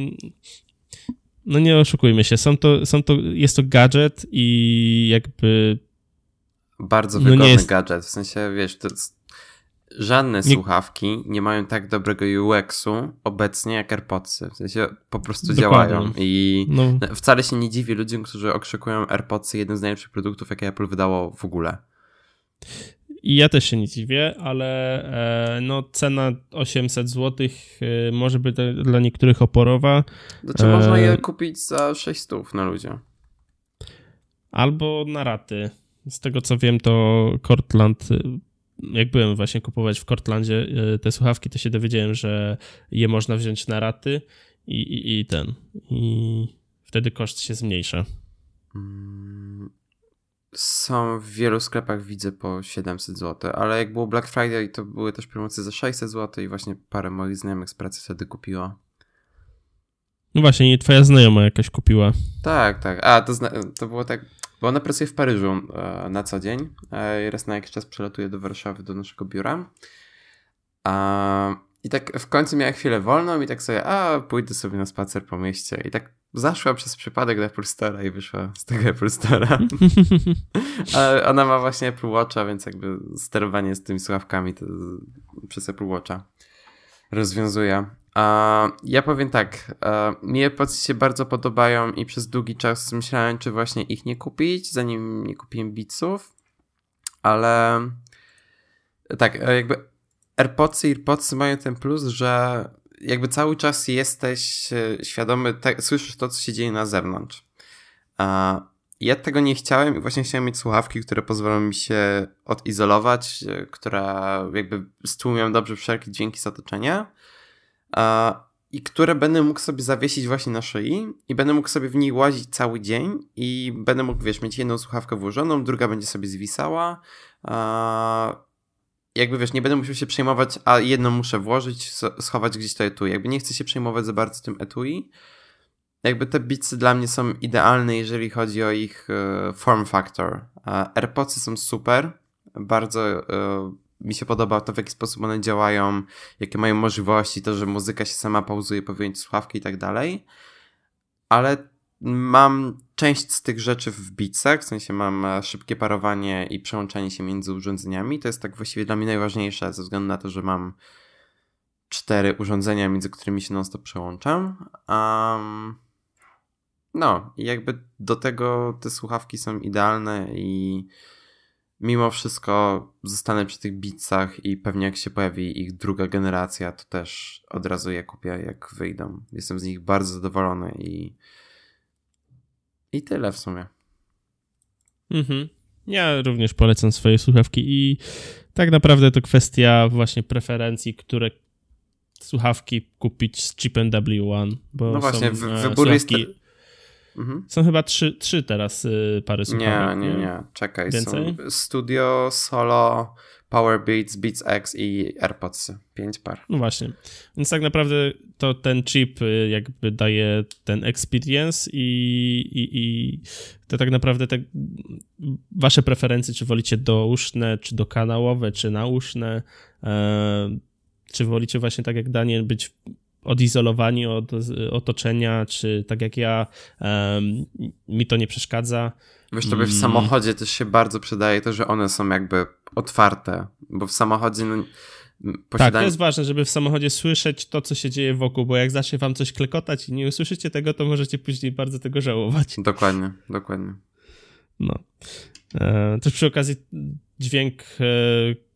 no nie oszukujmy się, są to, są to, jest to gadżet i jakby... Bardzo wygodny no jest... gadżet, w sensie, wiesz, to jest... żadne nie... słuchawki nie mają tak dobrego UX-u obecnie jak AirPodsy, w sensie po prostu Dokładnie. działają i no. wcale się nie dziwię ludziom, którzy okrzykują AirPodsy jednym z najlepszych produktów, jakie Apple wydało w ogóle. I ja też się nie dziwię, ale e, no, cena 800 zł e, może być dla niektórych oporowa. Znaczy, e, można je kupić za 600 na ludzie. Albo na raty. Z tego co wiem, to Cortland, jak byłem właśnie kupować w Cortlandzie e, te słuchawki, to się dowiedziałem, że je można wziąć na raty i, i, i ten. I wtedy koszt się zmniejsza. Mm, są w wielu sklepach, widzę po 700 zł, ale jak było Black Friday, to były też promocje za 600 zł i właśnie parę moich znajomych z pracy wtedy kupiła. No właśnie, nie twoja znajoma jakaś kupiła. Tak, tak. A, to, to było tak, bo ona pracuje w Paryżu e, na co dzień e, raz na jakiś czas przelatuje do Warszawy, do naszego biura. I tak w końcu miała chwilę wolną i tak sobie, a pójdę sobie na spacer po mieście. I tak zaszła przez przypadek do Apple Store'a i wyszła z tego Apple Store'a. Ona ma właśnie Apple Watcha, więc jakby sterowanie z tymi słuchawkami przez Apple Watcha rozwiązuje. Ja powiem tak, mi AirPods się bardzo podobają i przez długi czas myślałem, czy właśnie ich nie kupić, zanim nie kupiłem Beatsów, ale tak, jakby AirPodsy i AirPodsy mają ten plus, że jakby cały czas jesteś e, świadomy, te, słyszysz to, co się dzieje na zewnątrz. Ja tego nie chciałem i właśnie chciałem mieć słuchawki, które pozwolą mi się odizolować, e, która jakby stłumią dobrze wszelkie dźwięki z otoczenia i które będę mógł sobie zawiesić właśnie na szyi i będę mógł sobie w niej łazić cały dzień i będę mógł, wiesz, mieć jedną słuchawkę włożoną, druga będzie sobie zwisała, a, jakby wiesz, nie będę musiał się przejmować, a jedno muszę włożyć, schować gdzieś to etui. Jakby nie chcę się przejmować za bardzo tym etui. Jakby te bitsy dla mnie są idealne, jeżeli chodzi o ich e, form factor. AirPodsy są super, bardzo e, mi się podoba to, w jaki sposób one działają, jakie mają możliwości, to, że muzyka się sama pauzuje po wyjęciu słuchawki i tak dalej. Ale Mam część z tych rzeczy w Beatsach, w sensie mam e, szybkie parowanie i przełączanie się między urządzeniami. To jest tak właściwie dla mnie najważniejsze, ze względu na to, że mam cztery urządzenia, między którymi się non-stop przełączam. Um, no, jakby do tego te słuchawki są idealne i mimo wszystko zostanę przy tych Beatsach i pewnie jak się pojawi ich druga generacja, to też od razu je kupię, jak wyjdą. Jestem z nich bardzo zadowolony i i tyle w sumie. Mhm. Ja również polecam swoje słuchawki i tak naprawdę to kwestia właśnie preferencji, które słuchawki kupić z chipem W1. Bo no właśnie, są, e, wybór jest... Mhm. Są chyba trzy, trzy teraz y, pary słuchawek. Nie, nie, nie. Czekaj. Więcej? Są Studio, Solo, Power Beats, Beats X i AirPods. Pięć par. No właśnie. Więc tak naprawdę to ten chip y, jakby daje ten experience i, i, i to tak naprawdę te wasze preferencje, czy wolicie douszne, czy dokanałowe, czy nauszne, e, czy wolicie właśnie tak jak Daniel być odizolowani od otoczenia, czy tak jak ja, um, mi to nie przeszkadza. Wiesz, tobie w mm. samochodzie też się bardzo przydaje to, że one są jakby otwarte, bo w samochodzie no, Posiadanie... Tak, to jest ważne, żeby w samochodzie słyszeć to, co się dzieje wokół, bo jak zacznie wam coś klekotać i nie usłyszycie tego, to możecie później bardzo tego żałować. Dokładnie, dokładnie. No. E, też przy okazji dźwięk e,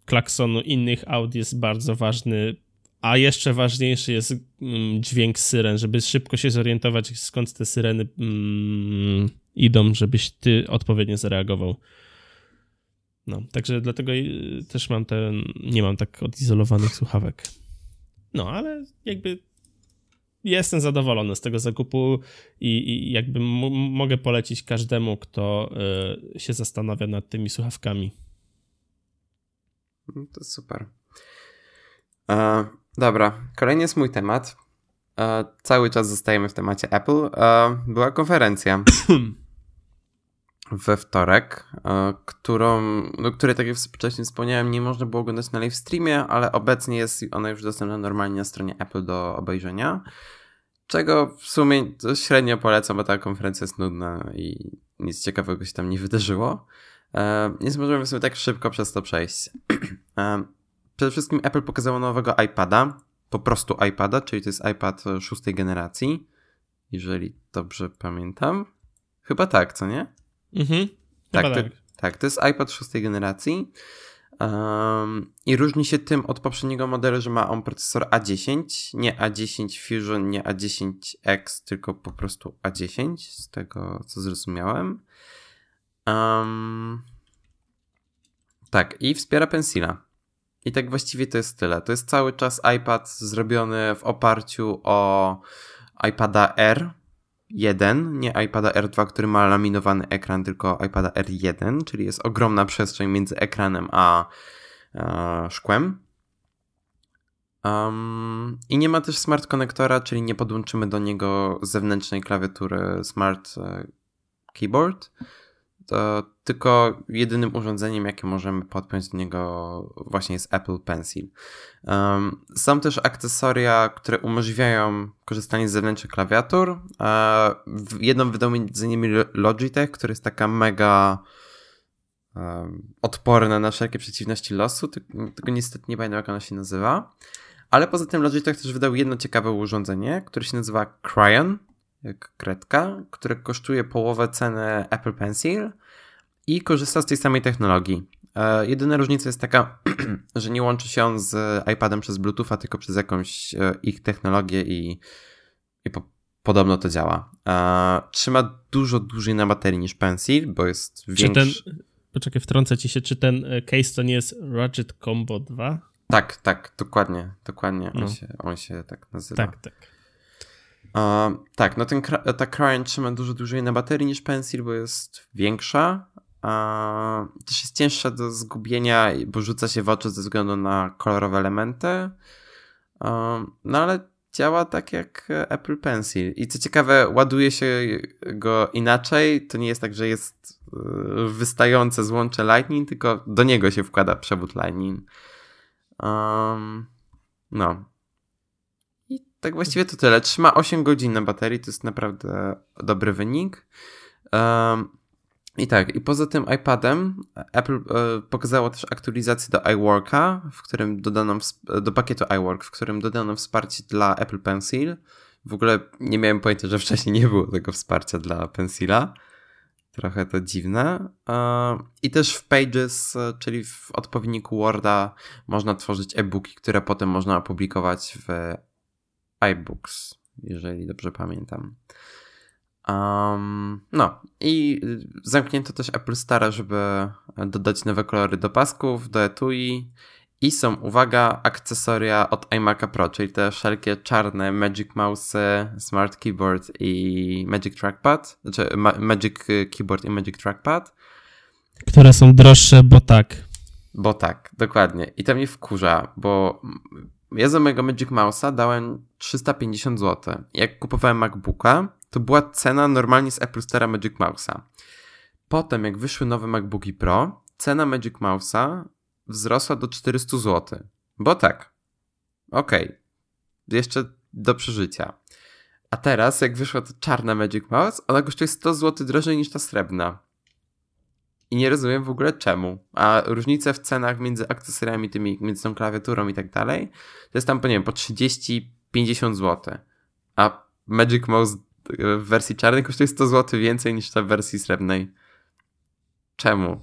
klaksonu innych aut jest bardzo ważny, a jeszcze ważniejszy jest mm, dźwięk syren, żeby szybko się zorientować, skąd te syreny mm, idą, żebyś ty odpowiednio zareagował. No, także dlatego też mam ten, nie mam tak odizolowanych słuchawek. No, ale jakby jestem zadowolony z tego zakupu i, i jakby mogę polecić każdemu, kto y, się zastanawia nad tymi słuchawkami. No to super. E, dobra, kolejny jest mój temat. E, cały czas zostajemy w temacie Apple. E, była konferencja. we wtorek, e, którą, no, której, tak jak wcześniej wspomniałem, nie można było oglądać na live streamie, ale obecnie jest ona już dostępna normalnie na stronie Apple do obejrzenia. Czego w sumie średnio polecam, bo ta konferencja jest nudna i nic ciekawego się tam nie wydarzyło. E, więc możemy sobie tak szybko przez to przejść. E, przede wszystkim Apple pokazało nowego iPada, po prostu iPada, czyli to jest iPad szóstej generacji, jeżeli dobrze pamiętam. Chyba tak, co nie? Mhm. Tak, to, tak. tak, to jest iPad szóstej generacji. Um, I różni się tym od poprzedniego modelu, że ma on procesor A10, nie A10 Fusion, nie A10X, tylko po prostu A10, z tego co zrozumiałem. Um, tak, i wspiera Pensila. I tak właściwie to jest tyle. To jest cały czas iPad zrobiony w oparciu o iPada R, 1, nie iPada R2, który ma laminowany ekran, tylko iPada R1, czyli jest ogromna przestrzeń między ekranem a, a szkłem. Um, I nie ma też smart konektora, czyli nie podłączymy do niego zewnętrznej klawiatury Smart e, Keyboard to tylko jedynym urządzeniem, jakie możemy podpiąć do niego właśnie jest Apple Pencil. Um, są też akcesoria, które umożliwiają korzystanie z zewnętrznych klawiatur. E, jedną wydał między Logitech, która jest taka mega um, odporna na wszelkie przeciwności losu, tylko niestety nie pamiętam jak ona się nazywa. Ale poza tym Logitech też wydał jedno ciekawe urządzenie, które się nazywa Cryon kredka, które kosztuje połowę ceny Apple Pencil i korzysta z tej samej technologii. E, jedyna różnica jest taka, że nie łączy się on z iPadem przez Bluetootha, tylko przez jakąś e, ich technologię i, i po, podobno to działa. E, trzyma dużo dłużej na baterii niż Pencil, bo jest większy. Ten, poczekaj, wtrącę ci się, czy ten case to nie jest Ratchet Combo 2? Tak, tak, dokładnie, dokładnie. On, no. się, on się tak nazywa. Tak, tak. Tak, no ten, ta Cryon trzyma dużo dłużej na baterii niż Pencil, bo jest większa. Też jest cięższa do zgubienia, bo rzuca się w oczy ze względu na kolorowe elementy. No ale działa tak jak Apple Pencil. I co ciekawe, ładuje się go inaczej. To nie jest tak, że jest wystające złącze Lightning, tylko do niego się wkłada przewód Lightning. Um, no tak właściwie to tyle. Trzyma 8 godzin na baterii, to jest naprawdę dobry wynik. Um, I tak, i poza tym iPadem Apple e, pokazało też aktualizację do iWorka, w którym dodano do pakietu iWork, w którym dodano wsparcie dla Apple Pencil. W ogóle nie miałem pojęcia, że wcześniej nie było tego wsparcia dla Pencila. Trochę to dziwne. E, I też w Pages, e, czyli w odpowiedniku Worda, można tworzyć e-booki, które potem można opublikować w iBooks, jeżeli dobrze pamiętam. Um, no i zamknięto też Apple Stara, żeby dodać nowe kolory do pasków, do etui i są, uwaga, akcesoria od iMac'a Pro, czyli te wszelkie czarne Magic Mouse, Smart Keyboard i Magic Trackpad, znaczy Magic Keyboard i Magic Trackpad. Które są droższe, bo tak. Bo tak, dokładnie. I to mnie wkurza, bo ja za mojego Magic Mouse'a dałem 350 zł. Jak kupowałem MacBooka, to była cena normalnie z Apple Store'a Magic Mouse'a. Potem, jak wyszły nowe MacBooki Pro, cena Magic Mouse'a wzrosła do 400 zł. Bo tak. Okej. Okay. Jeszcze do przeżycia. A teraz, jak wyszła ta czarna Magic Mouse, ona kosztuje 100 zł drożej niż ta srebrna. I nie rozumiem w ogóle czemu. A różnice w cenach między akcesoriami tymi, między tą klawiaturą i tak dalej, to jest tam, po nie wiem, po 30-50 zł. A Magic Mouse w wersji czarnej kosztuje 100 zł więcej niż ta w wersji srebrnej. Czemu?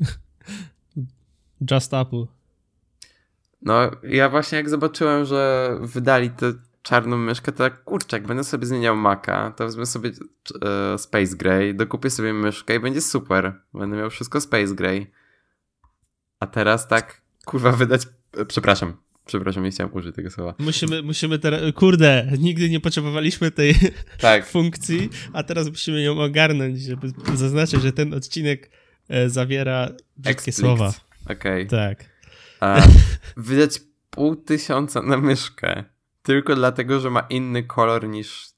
Just Apple. No, ja właśnie jak zobaczyłem, że wydali tę czarną myszkę, to tak, kurczę, jak będę sobie zmieniał Maca, to wezmę sobie e, Space Gray, dokupię sobie myszkę i będzie super. Będę miał wszystko Space Gray. A teraz tak, kurwa, wydać... E, przepraszam, przepraszam, nie chciałem użyć tego słowa. Musimy, musimy teraz... Kurde, nigdy nie potrzebowaliśmy tej tak. funkcji, a teraz musimy ją ogarnąć, żeby zaznaczyć, że ten odcinek e, zawiera brzydkie słowa. Okej. Okay. Tak. A, wydać pół tysiąca na myszkę tylko dlatego, że ma inny kolor niż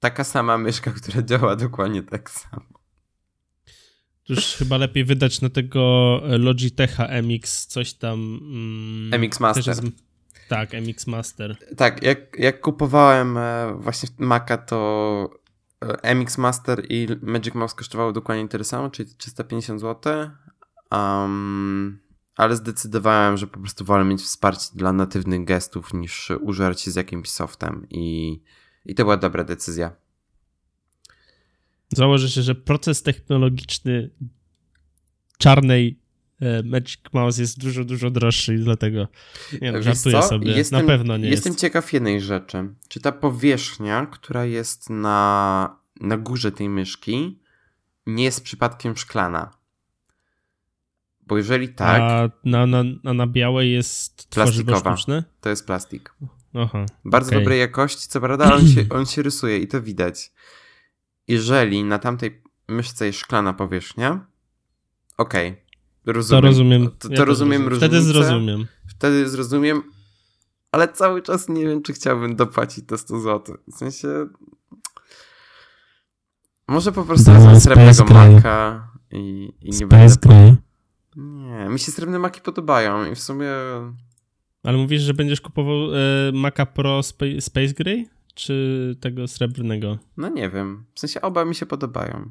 taka sama myszka, która działa dokładnie tak samo. Już chyba lepiej wydać na tego Logitecha MX coś tam. Mm, MX Master. Jest, tak, MX Master. Tak, jak, jak kupowałem e, właśnie Maca, to e, MX Master i Magic Mouse kosztowało dokładnie tyle samo, czyli 350 zł. Um, ale zdecydowałem, że po prostu wolę mieć wsparcie dla natywnych gestów niż użerać się z jakimś softem i, i to była dobra decyzja. Założę się, że proces technologiczny czarnej e, Magic Mouse jest dużo, dużo droższy i dlatego nie no, żartuję sobie. Jestem, na pewno nie Jestem jest. ciekaw jednej rzeczy. Czy ta powierzchnia, która jest na, na górze tej myszki nie jest przypadkiem szklana? Bo jeżeli tak. A na, na, a na białej jest plastikowa. To jest plastik. Aha, Bardzo okay. dobrej jakości, co prawda on się, on się rysuje i to widać. Jeżeli na tamtej myszce jest szklana powierzchnia, okej. Okay. Rozumiem. To rozumiem. To, to ja rozumiem różnicę. Wtedy zrozumiem. Wtedy zrozumiem, ale cały czas nie wiem, czy chciałbym dopłacić te 100 zł. W sensie... Może po prostu wezmę srebrnego maka i, i nie będę... Gray. Nie, mi się srebrne maki podobają i w sumie... Ale mówisz, że będziesz kupował e, Maca Pro Sp Space Gray? Czy tego srebrnego? No nie wiem. W sensie oba mi się podobają.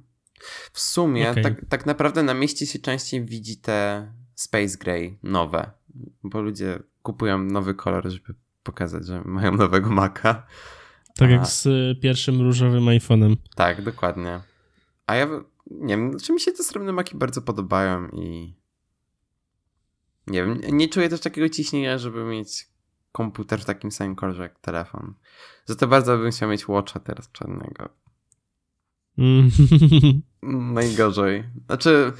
W sumie okay. tak, tak naprawdę na mieście się częściej widzi te Space Gray nowe, bo ludzie kupują nowy kolor, żeby pokazać, że mają nowego Maca. Tak A... jak z pierwszym różowym iPhone'em. Tak, dokładnie. A ja nie wiem, czy znaczy mi się te srebrne maki bardzo podobają i nie wiem, nie czuję też takiego ciśnienia, żeby mieć komputer w takim samym kolorze jak telefon. Za to bardzo bym chciał mieć Watcha teraz czarnego. Mm. Najgorzej. Znaczy,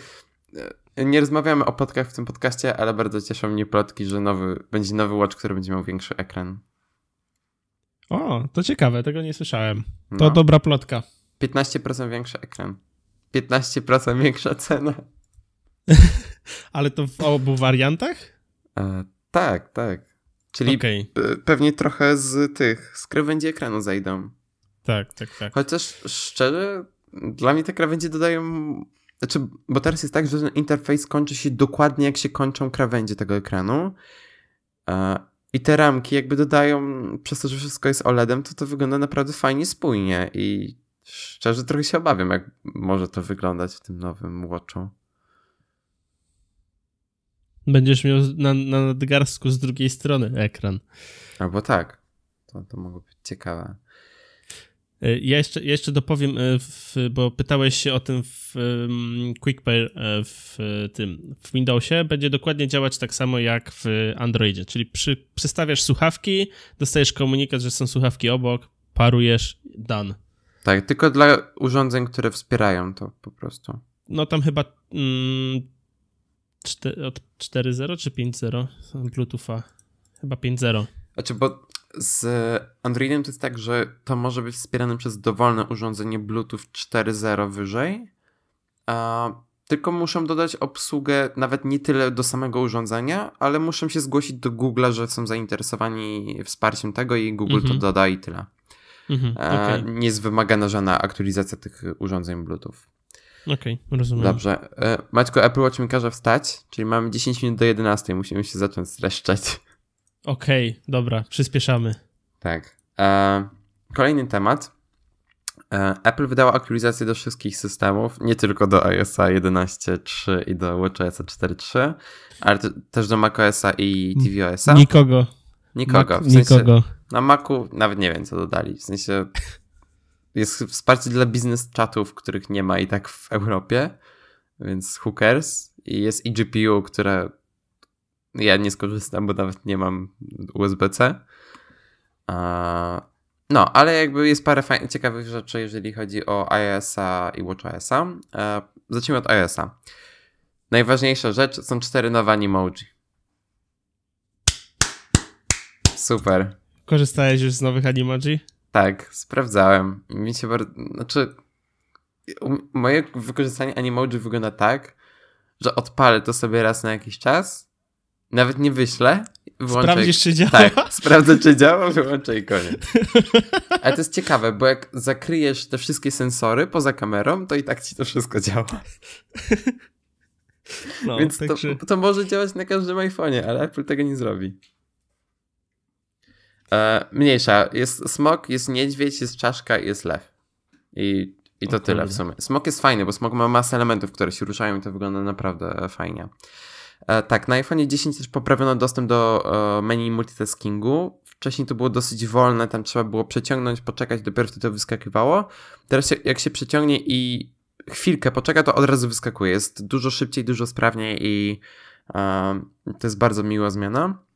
e, nie rozmawiamy o plotkach w tym podcaście, ale bardzo cieszą mnie plotki, że nowy, będzie nowy Watch, który będzie miał większy ekran. O, to ciekawe, tego nie słyszałem. To no. dobra plotka. 15% większy ekran. 15% większa cena. Ale to w obu wariantach? E, tak, tak. Czyli okay. pewnie trochę z tych, z krawędzi ekranu zejdą. Tak, tak, tak. Chociaż szczerze, dla mnie te krawędzie dodają. Znaczy, bo teraz jest tak, że ten interfejs kończy się dokładnie jak się kończą krawędzie tego ekranu. E, I te ramki jakby dodają, przez to, że wszystko jest OLEDem, to to wygląda naprawdę fajnie, spójnie. I szczerze trochę się obawiam, jak może to wyglądać w tym nowym Watchu. Będziesz miał na, na nadgarstku z drugiej strony ekran. Albo tak. To, to mogło być ciekawe. E, ja jeszcze, ja jeszcze dopowiem, e, w, bo pytałeś się o tym w um, QuickPair e, w tym w Windowsie. Będzie dokładnie działać tak samo jak w Androidzie, czyli przy, przystawiasz słuchawki, dostajesz komunikat, że są słuchawki obok, parujesz, done. Tak, tylko dla urządzeń, które wspierają to po prostu. No tam chyba mm, od 4.0 czy 5.0 Bluetootha? Chyba 5.0. Znaczy, bo z Androidem to jest tak, że to może być wspierane przez dowolne urządzenie Bluetooth 4.0 wyżej, a tylko muszą dodać obsługę nawet nie tyle do samego urządzenia, ale muszą się zgłosić do Google'a, że są zainteresowani wsparciem tego i Google mm -hmm. to mhm. doda i tyle. Mm -hmm, okay. Nie jest wymagana żadna aktualizacja tych urządzeń Bluetooth. Okej, okay, rozumiem. Dobrze. E, Maćko, Apple Watch mi każe wstać, czyli mamy 10 minut do 11, musimy się zacząć streszczać. Okej, okay, dobra, przyspieszamy. Tak. E, kolejny temat. E, Apple wydało aktualizację do wszystkich systemów, nie tylko do iOSa 11.3 i do WatchOSa 4.3, ale też do macOSa i tvOSa. Nikogo. Nikogo. W sensie, nikogo. Na Macu nawet nie wiem, co dodali. W sensie jest wsparcie dla biznes chatów, których nie ma i tak w Europie, więc hookers. I jest eGPU, które ja nie skorzystam, bo nawet nie mam USB-C. No, ale jakby jest parę fajnych, ciekawych rzeczy, jeżeli chodzi o iOS-a i WatchOS-a. E, zacznijmy od iOS-a. Najważniejsza rzecz są cztery nowe emoji. Super. Korzystałeś już z nowych animoji? Tak, sprawdzałem. Mi się bardzo. Znaczy, moje wykorzystanie animoji wygląda tak, że odpalę to sobie raz na jakiś czas, nawet nie wyślę. Wyłączę Sprawdzisz, czy działa? Tak, sprawdzę, czy działa, wyłączę i koniec. Ale to jest ciekawe, bo jak zakryjesz te wszystkie sensory poza kamerą, to i tak ci to wszystko działa. No, Więc to, to może działać na każdym iPhone'ie, ale Apple tego nie zrobi. E, mniejsza. Jest smok, jest niedźwiedź, jest czaszka i jest lew. I, i to o, tyle w sumie. Smok jest fajny, bo smok ma masę elementów, które się ruszają i to wygląda naprawdę fajnie. E, tak, na iPhone 10 też poprawiono dostęp do e, menu multitaskingu. Wcześniej to było dosyć wolne, tam trzeba było przeciągnąć, poczekać, dopiero wtedy to wyskakiwało. Teraz jak się przeciągnie i chwilkę poczeka, to od razu wyskakuje. Jest dużo szybciej, dużo sprawniej i to jest bardzo miła zmiana.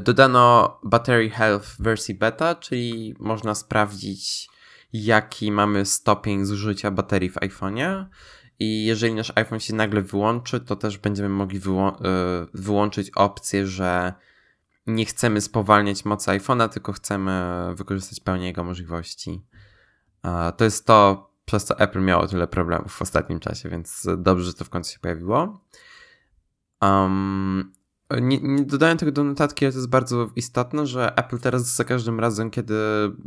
Dodano Battery Health wersji beta, czyli można sprawdzić, jaki mamy stopień zużycia baterii w iPhone'ie. I jeżeli nasz iPhone się nagle wyłączy, to też będziemy mogli e, wyłączyć opcję, że nie chcemy spowalniać mocy iPhone'a, tylko chcemy wykorzystać pełnię jego możliwości. To jest to, przez co Apple miało tyle problemów w ostatnim czasie, więc dobrze, że to w końcu się pojawiło. Um, nie, nie dodałem tego do notatki, ale to jest bardzo istotne, że Apple teraz za każdym razem, kiedy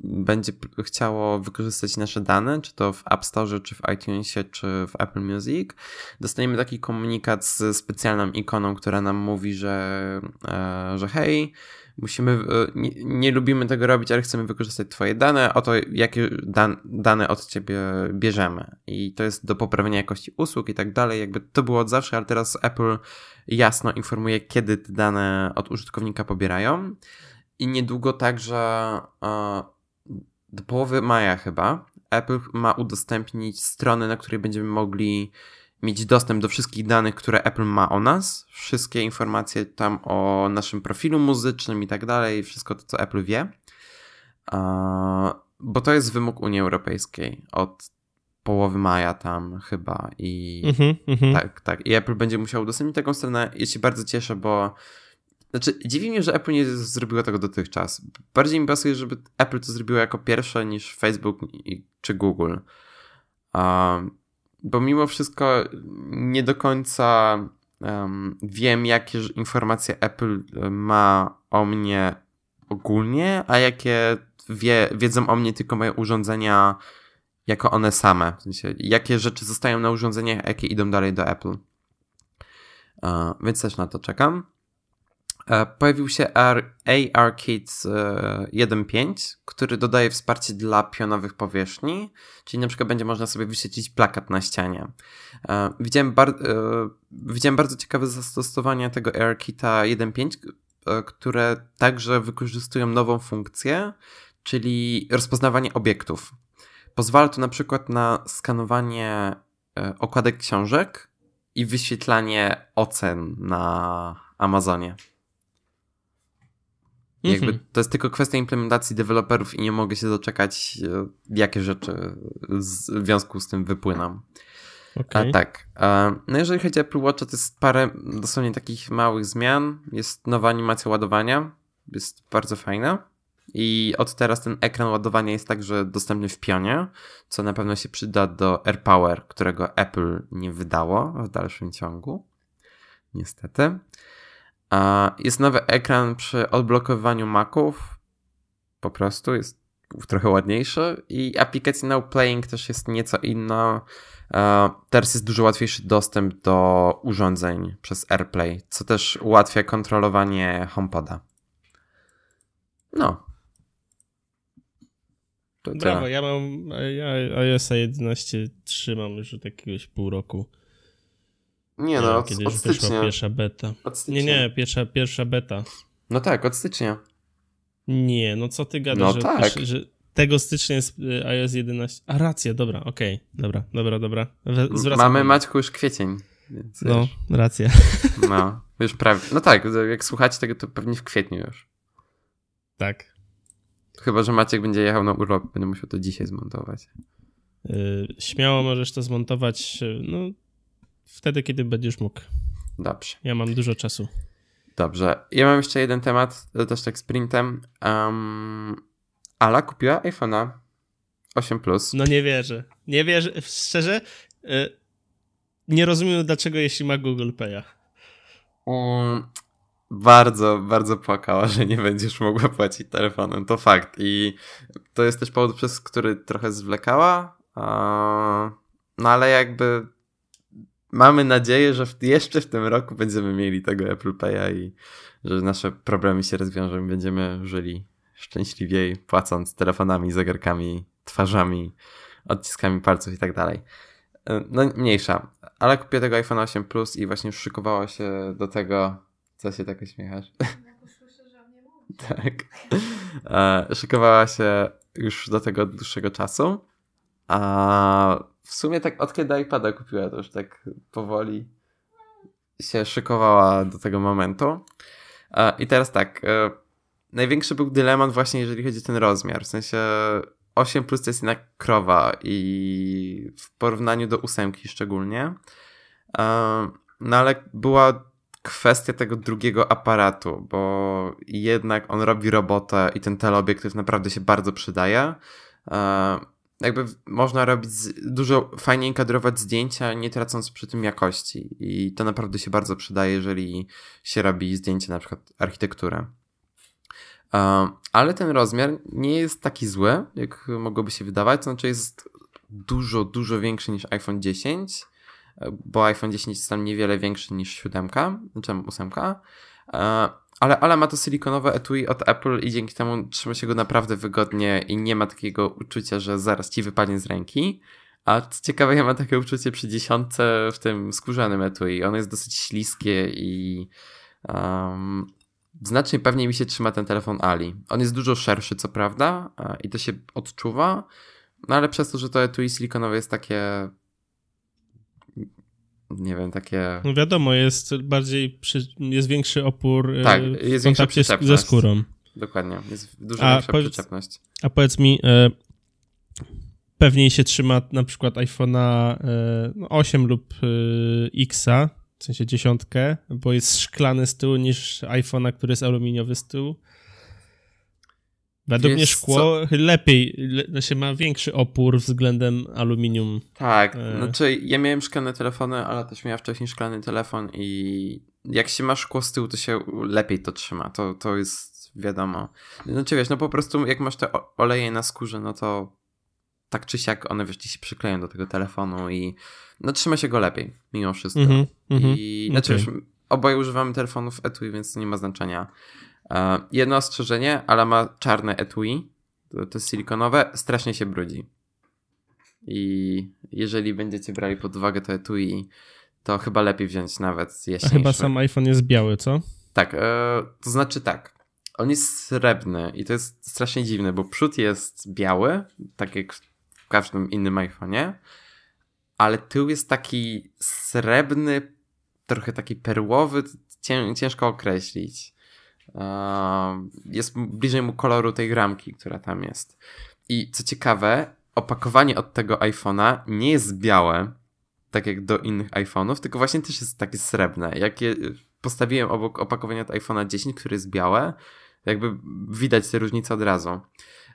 będzie chciało wykorzystać nasze dane, czy to w App Store, czy w iTunesie, czy w Apple Music, dostaniemy taki komunikat z specjalną ikoną, która nam mówi, że, e, że hej, musimy, e, nie, nie, lubimy tego robić, ale chcemy wykorzystać Twoje dane, oto jakie dan, dane od Ciebie bierzemy. I to jest do poprawienia jakości usług i tak dalej. Jakby to było od zawsze, ale teraz Apple jasno informuje, kiedy te dane od użytkownika pobierają. I niedługo także e, do połowy maja chyba Apple ma udostępnić stronę, na której będziemy mogli mieć dostęp do wszystkich danych, które Apple ma o nas, wszystkie informacje tam o naszym profilu muzycznym i tak dalej, wszystko to, co Apple wie. Bo to jest wymóg Unii Europejskiej od połowy maja tam chyba i mm -hmm, tak, tak. I Apple będzie musiał udostępnić taką stronę. Ja się bardzo cieszę, bo znaczy, dziwi mnie, że Apple nie zrobiło tego dotychczas. Bardziej mi pasuje, żeby Apple to zrobiło jako pierwsze niż Facebook czy Google. Um, bo mimo wszystko nie do końca um, wiem, jakie informacje Apple ma o mnie ogólnie, a jakie wie, wiedzą o mnie tylko moje urządzenia jako one same. W sensie, jakie rzeczy zostają na urządzeniach, jakie idą dalej do Apple. Uh, więc też na to czekam. Uh, pojawił się ARKit 1.5, który dodaje wsparcie dla pionowych powierzchni, czyli na przykład będzie można sobie wyświetlić plakat na ścianie. Uh, widziałem, bar widziałem bardzo ciekawe zastosowanie tego ARKita 1.5, które także wykorzystują nową funkcję, czyli rozpoznawanie obiektów. Pozwala to na przykład na skanowanie e, okładek książek i wyświetlanie ocen na Amazonie. Jakby mhm. to jest tylko kwestia implementacji deweloperów i nie mogę się doczekać, e, jakie rzeczy w związku z tym wypłyną. Okay. A, tak. No jeżeli chodzi o Apple Watch, to jest parę dosłownie takich małych zmian. Jest nowa animacja ładowania. Jest bardzo fajna. I od teraz ten ekran ładowania jest także dostępny w pionie, co na pewno się przyda do AirPower, którego Apple nie wydało w dalszym ciągu. Niestety. Jest nowy ekran przy odblokowywaniu Maców. Po prostu jest trochę ładniejszy. I aplikacja Now Playing też jest nieco inna. Teraz jest dużo łatwiejszy dostęp do urządzeń przez AirPlay, co też ułatwia kontrolowanie HomePoda. No, To Brawo, ja mam ja iOS 11 trzymam już od jakiegoś pół roku. Nie no, od, kiedy od już stycznia. pierwsza beta. Od stycznia. Nie, nie, pierwsza, pierwsza beta. No tak, od stycznia. Nie, no co ty gadasz, No że, tak. że tego stycznia jest y, iOS 11. A racja, dobra, okej, dobra, dobra, dobra. We- Zwracam Mamy uwagę. Maćku już kwiecień. Więc No, wiesz, racja. no, już prawie. No tak, jak słuchacie tego, to pewnie w kwietniu już. Tak. Chyba, że Maciek będzie jechał na urlop, będę musiał to dzisiaj zmontować. Y, śmiało możesz to zmontować, y, no, wtedy, kiedy będziesz mógł. Dobrze. Ja mam dużo czasu. Dobrze. Ja mam jeszcze jeden temat, też tak sprintem. Um, Ala kupiła iPhone'a 8 Plus. No nie wierzę. Nie wierzę. Szczerze, y, nie rozumiem, dlaczego jeśli ma Google Pay'a. Um, bardzo, bardzo płakała, że nie będziesz mogła płacić telefonem. To fakt. I to jest też powód, przez który trochę zwlekała. No ale jakby mamy nadzieję, że jeszcze w tym roku będziemy mieli tego Apple Pay'a i że nasze problemy się rozwiążą i będziemy żyli szczęśliwiej, płacąc telefonami, zegarkami, twarzami, odciskami palców i tak dalej. E, No mniejsza, ale kupię tego iPhone 8 Plus i właśnie już szykowała się do tego, co się tak uśmiechasz? tak. E, szykowała się już do tego od dłuższego czasu. A w sumie tak od kiedy iPada kupiła, to już tak powoli się szykowała do tego momentu. E, I teraz tak. E, największy był dylemat właśnie, jeżeli chodzi o ten rozmiar. W sensie 8 plus to jest jednak krowa i w porównaniu do ósemki szczególnie. E, No ale była kwestia tego drugiego aparatu, bo jednak on robi robotę i ten teleobiektyw naprawdę się bardzo przydaje. Jakby można robić dużo fajniej kadrować zdjęcia, nie tracąc przy tym jakości. I to naprawdę się bardzo przydaje, jeżeli się robi zdjęcie na przykład architekturę. Ale ten rozmiar nie jest taki zły, jak mogłoby się wydawać. To znaczy jest dużo, dużo większy niż iPhone 10, e, bo iPhone 10 jest tam niewiele większy niż 7, znaczy 8. Ale, ale ma to silikonowe etui od Apple i dzięki temu trzyma się go naprawdę wygodnie i nie ma takiego uczucia, że zaraz ci wypadnie z ręki. A co ciekawe, ja mam takie uczucie przy dziesiątce w tym skórzanym etui. Ono jest dosyć śliskie i um, znacznie pewniej mi się trzyma ten telefon Ali. On jest dużo szerszy, co prawda, i to się odczuwa, no ale przez to, że to etui silikonowe jest takie nie wiem, takie... No wiadomo, jest bardziej, przy, jest większy opór y, Tak, w jest większa kontakcie ze skórą. Dokładnie, jest dużo A większa powiedz- przyczepność. A powiedz mi, e, pewniej się trzyma na przykład iPhone'a e, no 8 lub e, X'a, w sensie dziesiątkę, bo jest szklany z tyłu niż iPhone'a, który jest aluminiowy z tyłu. Według Wiesz mnie szkło lepiej, le, znaczy ma większy opór względem aluminium. Tak, E. znaczy ja miałem szklane telefony, ale też miała wcześniej szklany telefon i jak się ma szkło z tyłu, to się lepiej to trzyma, to, to jest wiadomo. Znaczy wiesz, no po prostu jak masz te oleje na skórze, no to tak czy siak one wiesz, ci się przykleją do tego telefonu i no trzyma się go lepiej, mimo wszystko. Mhm, mhm. I znaczy Okej. wiesz, oboje używamy telefonów etui, więc to nie ma znaczenia. E, jedno ostrzeżenie, ale ma czarne etui, to, to jest silikonowe, strasznie się brudzi. I jeżeli będziecie brali pod uwagę to etui, to chyba lepiej wziąć nawet A jaśniejsze. chyba sam iPhone jest biały, co? Tak, e, to znaczy tak. On jest srebrny i to jest strasznie dziwne, bo przód jest biały, tak jak w każdym innym iPhone'ie, ale tył jest taki srebrny, trochę taki perłowy, cię, ciężko określić. E, jest bliżej mu koloru tej ramki, która tam jest. I co ciekawe, opakowanie od tego iPhone'a nie jest białe, tak jak do innych iPhone'ów, tylko właśnie też jest takie srebrne. Jak je postawiłem obok opakowania od iPhone'a 10, które jest białe, jakby widać te różnice od razu.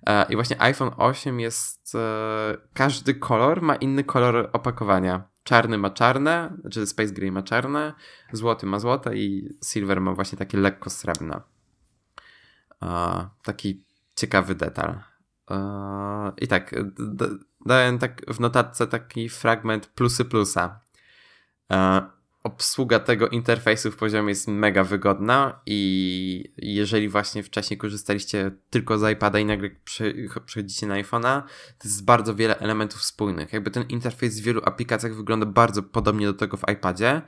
E, I właśnie iPhone 8 jest. e, Każdy kolor ma inny kolor opakowania. Czarny ma czarne, znaczy Space Gray ma czarne, złoty ma złote i Silver ma właśnie takie lekko srebrne. E, Taki ciekawy detal. I tak, dałem tak w notatce taki fragment plusy plusa. Obsługa tego interfejsu w poziomie jest mega wygodna i jeżeli właśnie wcześniej korzystaliście tylko z iPada i nagle przechodzicie na iPhone'a, to jest bardzo wiele elementów spójnych. Jakby ten interfejs w wielu aplikacjach wygląda bardzo podobnie do tego w iPadzie.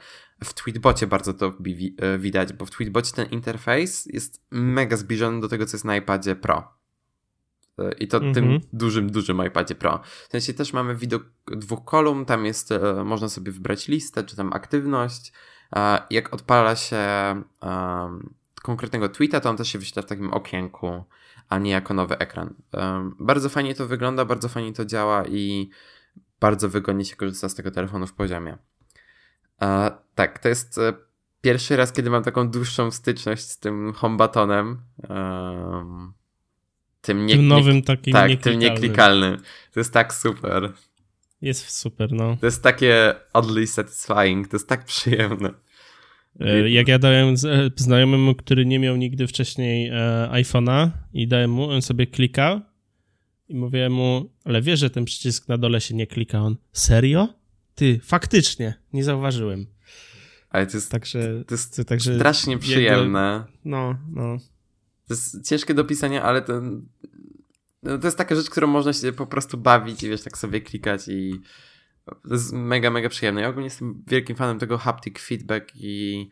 W Tweetbocie bardzo to e, widać, bo w Tweetbocie ten interfejs jest mega zbliżony do tego, co jest na iPadzie Pro. I to tym mhm. dużym, dużym iPadzie Pro. W sensie też mamy widok dwóch kolumn, tam jest, e, można sobie wybrać listę, czy tam aktywność. Jak odpala się um, konkretnego tweeta, to on też się wyświetla w takim okienku, a nie jako nowy ekran. Um, bardzo fajnie to wygląda, bardzo fajnie to działa i bardzo wygodnie się korzysta z tego telefonu w poziomie. Uh, tak, to jest e, pierwszy raz, kiedy mam taką dłuższą styczność z tym homebatonem. Um, tym, nie, tym nowym takim tak, nieklikalnym. tym nieklikalnym. To jest tak super. Jest super, no. To jest takie oddly satisfying, to jest tak przyjemne. E, jak ja dałem e, znajomemu, który nie miał nigdy wcześniej e, iPhone'a i dałem mu, on sobie klikał i mówię mu, ale wiesz, że ten przycisk na dole się nie klika. On, serio? Ty, faktycznie, nie zauważyłem. Ale to jest, także, to jest także strasznie przyjemne. no, no. To jest ciężkie do pisania, ale to, no to jest taka rzecz, którą można się po prostu bawić i wiesz, tak sobie klikać i to jest mega, mega przyjemne. Ja ogólnie jestem wielkim fanem tego haptic feedback i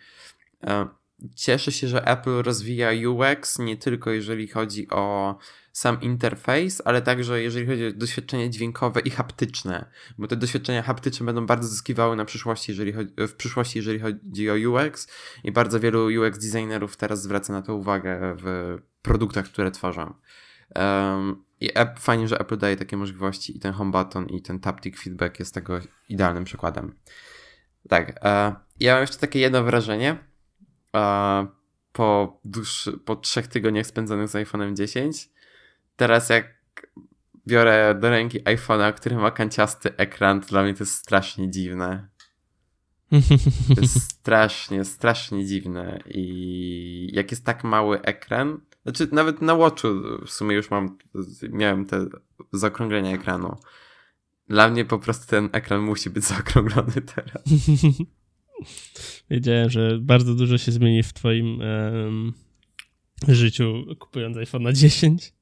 e, cieszę się, że Apple rozwija UX nie tylko jeżeli chodzi o sam interfejs, ale także jeżeli chodzi o doświadczenie dźwiękowe i haptyczne, bo te doświadczenia haptyczne będą bardzo zyskiwały na przyszłości, jeżeli chodzi, w przyszłości, jeżeli chodzi o UX i bardzo wielu UX designerów teraz zwraca na to uwagę w produktach, które tworzą. Um, I app, fajnie, że Apple daje takie możliwości i ten home button i ten taptic feedback jest tego idealnym przykładem. Tak, e, ja mam jeszcze takie jedno wrażenie. E, po, po trzech tygodniach spędzonych z iPhone'em 10, teraz jak biorę do ręki iPhone'a, który ma kanciasty ekran, to dla mnie to jest strasznie dziwne. To jest strasznie, strasznie dziwne. I jak jest tak mały ekran, znaczy nawet na Watchu w sumie już mam, miałem te zaokrąglenia ekranu. Dla mnie po prostu ten ekran musi być zaokrąglony teraz. Wiedziałem, że bardzo dużo się zmieni w twoim um, życiu kupując iPhone 10.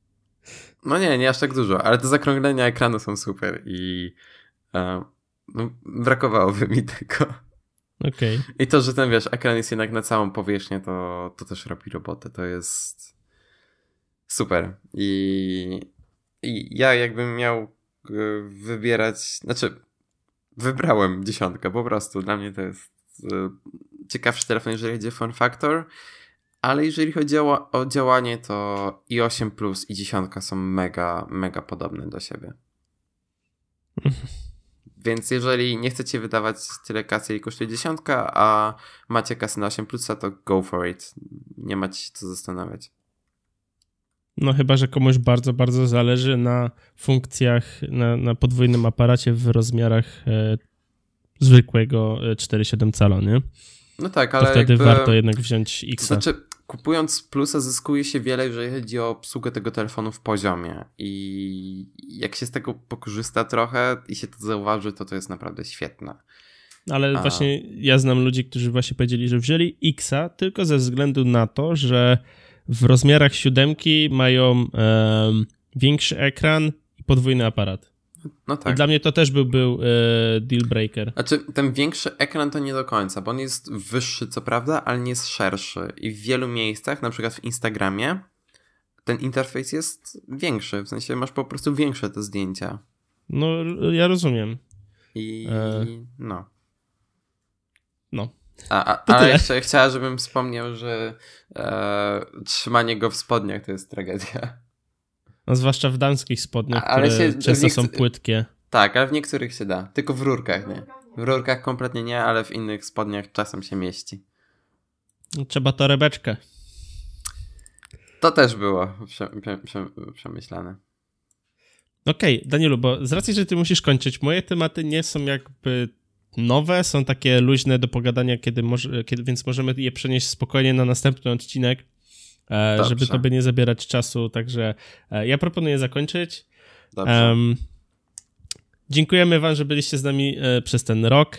No nie, nie aż tak dużo, ale te zakrąglenia ekranu są super i e, no, brakowałoby mi tego. Okej. Okay. I to, że ten, wiesz, ekran jest jednak na całą powierzchnię, to, to też robi robotę. To jest super. I, I ja jakbym miał e, wybierać, znaczy wybrałem dziesiątkę po prostu. Dla mnie to jest e, ciekawszy telefon, jeżeli chodzi o fun factor. Ale jeżeli chodzi o, o działanie, to i 8 Plus i 10 są mega, mega podobne do siebie. Więc jeżeli nie chcecie wydawać tyle kasy, i kosztuje 10, a macie kasę na 8 Plusa, to go for it. Nie macie się co zastanawiać. No chyba, że komuś bardzo, bardzo zależy na funkcjach, na, na podwójnym aparacie w rozmiarach e, zwykłego 4,7 e, cala, nie? No tak, ale. To wtedy jakby... warto jednak wziąć X. To znaczy, kupując plusa zyskuje się wiele, jeżeli chodzi o obsługę tego telefonu w poziomie. I jak się z tego pokorzysta trochę i się to zauważy, to to jest naprawdę świetne. Ale A... właśnie ja znam ludzi, którzy właśnie powiedzieli, że wzięli Xa tylko ze względu na to, że w rozmiarach siódemki mają um, większy ekran i podwójny aparat. No tak. I dla mnie to też był, był e, deal breaker. Znaczy, ten większy ekran to nie do końca, bo on jest wyższy, co prawda, ale nie jest szerszy. I w wielu miejscach, na przykład w Instagramie, ten interfejs jest większy. W sensie masz po prostu większe te zdjęcia. No, ja rozumiem. I e... no. No. A, a, ale jeszcze chciała, żebym wspomniał, że e, trzymanie go w spodniach to jest tragedia. No, zwłaszcza w damskich spodniach, ale które się, często są płytkie. Tak, ale w niektórych się da. Tylko w rurkach nie. W rurkach kompletnie nie, ale w innych spodniach czasem się mieści. No, trzeba torebeczkę. To też było prze, prze, przemyślane. Okej, okay, Danielu, bo z racji, że ty musisz kończyć, moje tematy nie są jakby nowe, są takie luźne do pogadania, kiedy, może, kiedy więc możemy je przenieść spokojnie na następny odcinek. E, Dobrze. żeby tobie nie zabierać czasu, także e, ja proponuję zakończyć. Um, dziękujemy wam, że byliście z nami e, przez ten rok.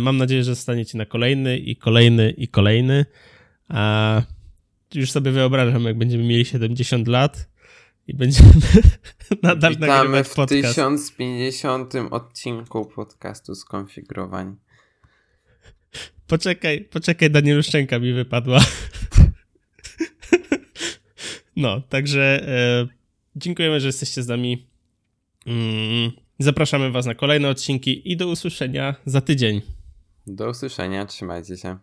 Mam nadzieję, że zostaniecie na kolejny i kolejny i kolejny. A już sobie wyobrażam, jak będziemy mieli 70 lat i będziemy nadal Witamy nagrywać w podcast. 1050 odcinku podcastu Skonfigurowani. Poczekaj, poczekaj, Danielu Szczęka mi wypadła. No, także e, dziękujemy, że jesteście z nami. Mm, zapraszamy Was na kolejne odcinki i do usłyszenia za tydzień. Do usłyszenia, trzymajcie się.